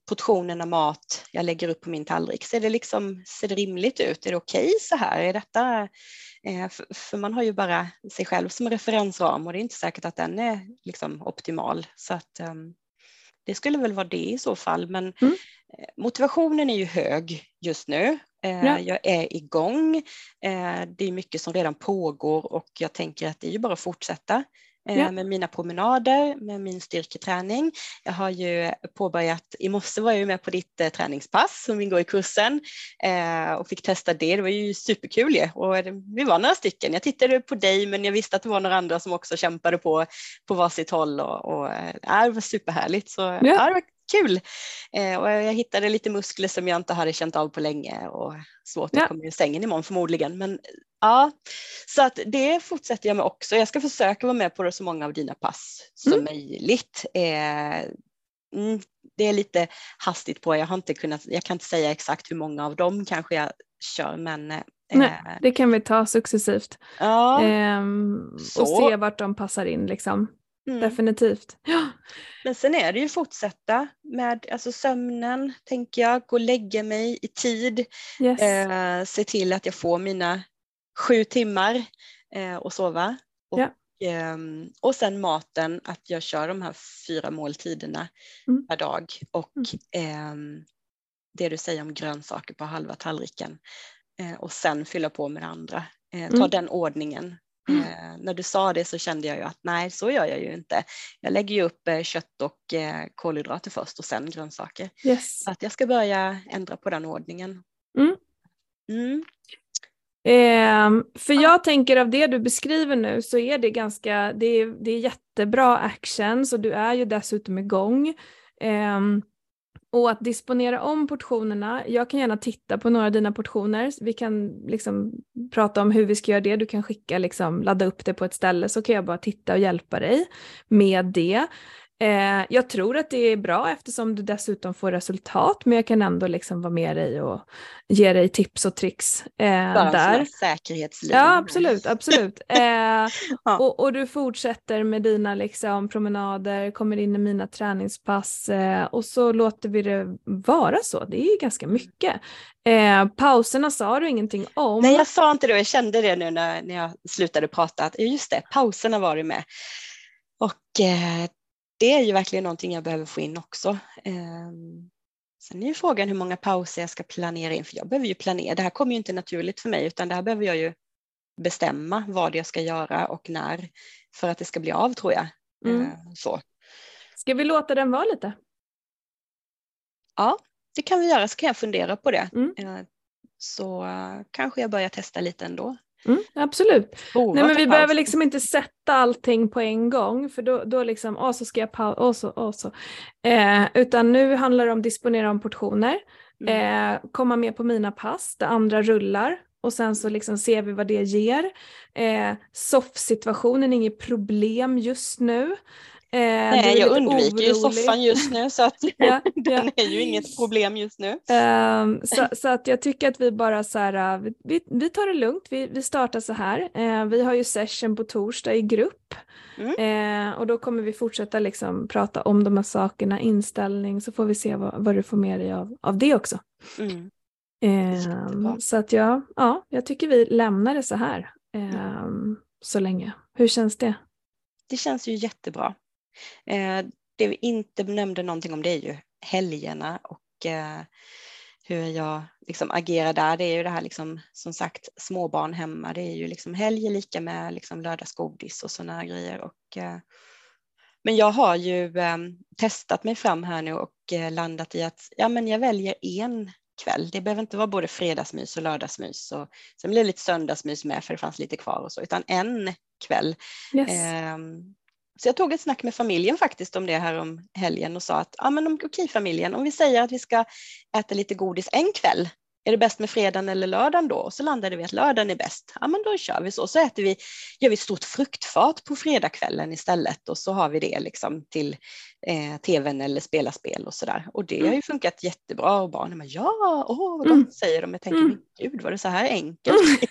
portionerna mat jag lägger upp på min tallrik. Ser det, liksom, ser det rimligt ut? Är det okej okay så här? Är detta, eh, för, för, man har ju bara sig själv som referensram och det är inte säkert att den är liksom optimal. Så att, eh, det skulle väl vara det i så fall. Men mm. Eh, motivationen är ju hög just nu. Eh, ja. Jag är igång. Eh, det är mycket som redan pågår och jag tänker att det är ju bara att fortsätta. Eh, ja. med mina promenader, med min styrketräning. Jag har ju påbörjat, i morse var jag ju med på ditt eh, träningspass som ingår i kursen eh, och fick testa det. Det var ju superkul ju. och vi var några stycken. Jag tittade på dig men jag visste att det var några andra som också kämpade på, på varsitt håll och, och det var superhärligt. Så ja det var kul. Eh, och jag hittade lite muskler som jag inte hade känt av på länge och svårt att ja. komma ur sängen imorgon förmodligen. Men ja, så att det fortsätter jag med också. Jag ska försöka vara med på så många av dina pass som mm. möjligt. Eh, mm, det är lite hastigt på, jag har inte kunnat, jag kan inte säga exakt hur många av dem kanske jag kör men eh, Nej, det kan vi ta successivt. Ja, ehm, och se vart de passar in liksom. Mm. Definitivt. Ja. Men sen är det ju fortsätta med alltså sömnen, tänker jag, gå och lägga mig i tid, yes. eh, se till att jag får mina sju timmar eh, och sova. Och, ja. eh, och sen maten, att jag kör de här fyra måltiderna mm. per dag och mm. Ehm, det du säger om grönsaker på halva tallriken eh, och sen fylla på med det andra. Eh, ta mm. den ordningen. Eh, när du sa det så kände jag ju att nej, så gör jag ju inte. Jag lägger ju upp eh, kött och eh, kolhydrater först och sen grönsaker. Yes. Så att jag ska börja ändra på den ordningen. Mm. Mm. Eh, för jag tänker av det du beskriver nu så är det ganska, det är, det är jättebra action så du är ju dessutom igång. Eh, och att disponera om portionerna, jag kan gärna titta på några av dina portioner, vi kan liksom prata om hur vi ska göra det, du kan skicka, liksom, ladda upp det på ett ställe så kan jag bara titta och hjälpa dig med det. Eh, jag tror att det är bra eftersom du dessutom får resultat men jag kan ändå liksom vara med dig och ge dig tips och tricks. Eh, Bara där. säkerhetslinje. Ja absolut, absolut. Eh, ja. och, och, du fortsätter med dina liksom, promenader, kommer in i mina träningspass eh, och så låter vi det vara så. Det är ganska mycket. Eh, pauserna sa du ingenting om. Nej jag sa inte det och jag kände det nu när, när jag slutade prata. Att, just det, pauserna var det med. Och det är ju verkligen någonting jag behöver få in också. Ehm, sen är ju frågan hur många pauser jag ska planera in, för jag behöver ju planera. Det här kommer ju inte naturligt för mig, utan det här behöver jag ju bestämma vad jag ska göra och när för att det ska bli av tror jag. Mm. Ehm, så. Ska vi låta den vara lite? Ja, det kan vi göra så kan jag fundera på det. Mm. Ehm, så kanske jag börjar testa lite ändå. Mm, absolut. Oh, Nej, men vi behöver liksom inte sätta allting på en gång för då, då liksom, åh så ska jag pausa, åh så, åh så. Eh, utan nu handlar det om att disponera om portioner, mm. eh, komma med på mina pass, det andra rullar och sen så liksom ser vi vad det ger. Eh, SOF-situationen är inget problem just nu. Eh, Nej, jag undviker orolig. ju soffan just nu så att ja, den ja. är ju inget problem just nu. Um, så, så, att jag tycker att vi bara så här, äh, vi, vi tar det lugnt, vi, vi startar så här. Uh, vi har ju session på torsdag i grupp mm. uh, och då kommer vi fortsätta liksom prata om de här sakerna, inställning, så får vi se vad, vad du får med dig av, av det också. Mm. Um, så att ja, ja, jag tycker vi lämnar det så här um, så länge. Hur känns det? Det känns ju jättebra. Eh, det vi inte nämnde någonting om det är ju helgerna och eh, hur jag liksom agerar där. Det är ju det här liksom, som sagt småbarn hemma. Det är ju liksom helg lika med liksom lördagsgodis och sådana grejer. Och, eh, men jag har ju eh, testat mig fram här nu och landat i att ja, men jag väljer en kväll. Det behöver inte vara både fredagsmys och lördagsmys. Och sen blir det lite söndagsmys med för det fanns lite kvar och så, utan en kväll. Yes. Så jag tog ett snack med familjen faktiskt om det här om helgen och sa att ja, men okej familjen, om vi säger att vi ska äta lite godis en kväll, är det bäst med fredagen eller lördagen då? Och så landade vi att lördagen är bäst. Ja, men då kör vi så. Så äter vi, gör vi ett stort fruktfat på fredagskvällen istället och så har vi det liksom till eh, tvn eller spela spel och sådär. Och det har ju mm. funkat jättebra och barnen bara ja, åh vad gott mm. säger de. Jag tänker, mm. men gud var det så här enkelt?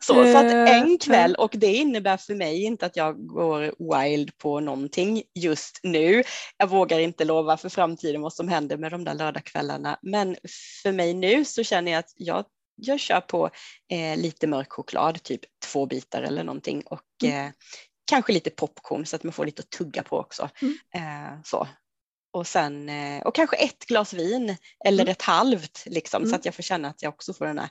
så, så att eh, en kväll och det innebär för mig inte att jag går wild på någonting just nu. Jag vågar inte lova för framtiden vad som händer med de där lördagskvällarna, men för mig nu så känner jag att jag jag kör på eh, lite mörk choklad, typ två bitar eller någonting och mm. eh, kanske lite popcorn så att man får lite att tugga på också. Mm. Eh, så. Och, sen, eh, och kanske ett glas vin eller mm. ett halvt liksom, mm. så att jag får känna att jag också får den här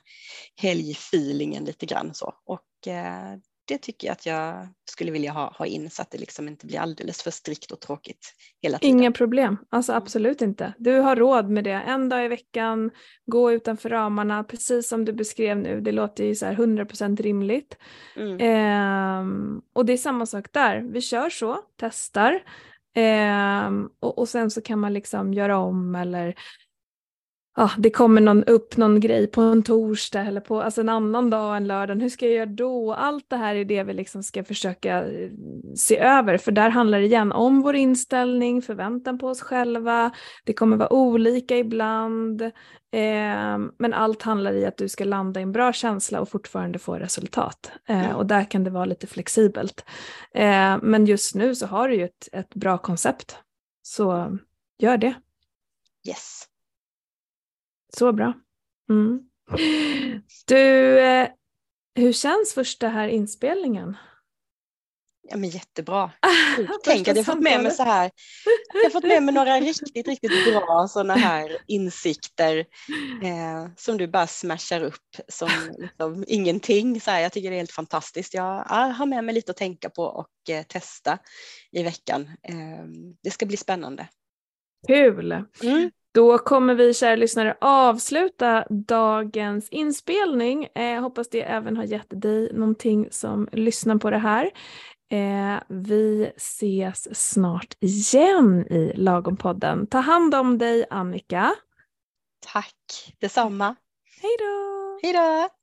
helgfeelingen lite grann så. Och eh, det tycker jag att jag skulle vilja ha, ha in så att det liksom inte blir alldeles för strikt och tråkigt hela tiden. Inga problem, alltså mm. absolut inte. Du har råd med det. En dag i veckan, gå utanför ramarna, precis som du beskrev nu. Det låter ju så här 100% rimligt. Mm. Eh, och det är samma sak där. Vi kör så, testar. Eh, och, och sen så kan man liksom göra om eller ja, det kommer någon, upp någon grej på en torsdag eller på alltså en annan dag än lördagen, hur ska jag göra då? Allt det här är det vi liksom ska försöka eh, se över, för där handlar det igen om vår inställning, förväntan på oss själva, det kommer vara olika ibland, eh, men allt handlar i att du ska landa i en bra känsla och fortfarande få resultat. Eh, mm. Och där kan det vara lite flexibelt. Eh, men just nu så har du ju ett, ett bra koncept, så gör det. Yes. Så bra. Mm. Du, eh, hur känns första här inspelningen? Ja men jättebra. Tänk att jag fått med mig så här, jag har fått med mig några riktigt, riktigt bra sådana här insikter eh, som du bara smashar upp som liksom ingenting. Så här, jag tycker det är helt fantastiskt. Jag har med mig lite att tänka på och eh, testa i veckan. Eh, det ska bli spännande. Kul! Mm. Då kommer vi kära lyssnare avsluta dagens inspelning. Eh, hoppas det även har gett dig någonting som lyssnar på det här. Eh, vi ses snart igen i Lagompodden. Ta hand om dig Annika. Tack detsamma. Hej då! Hej då!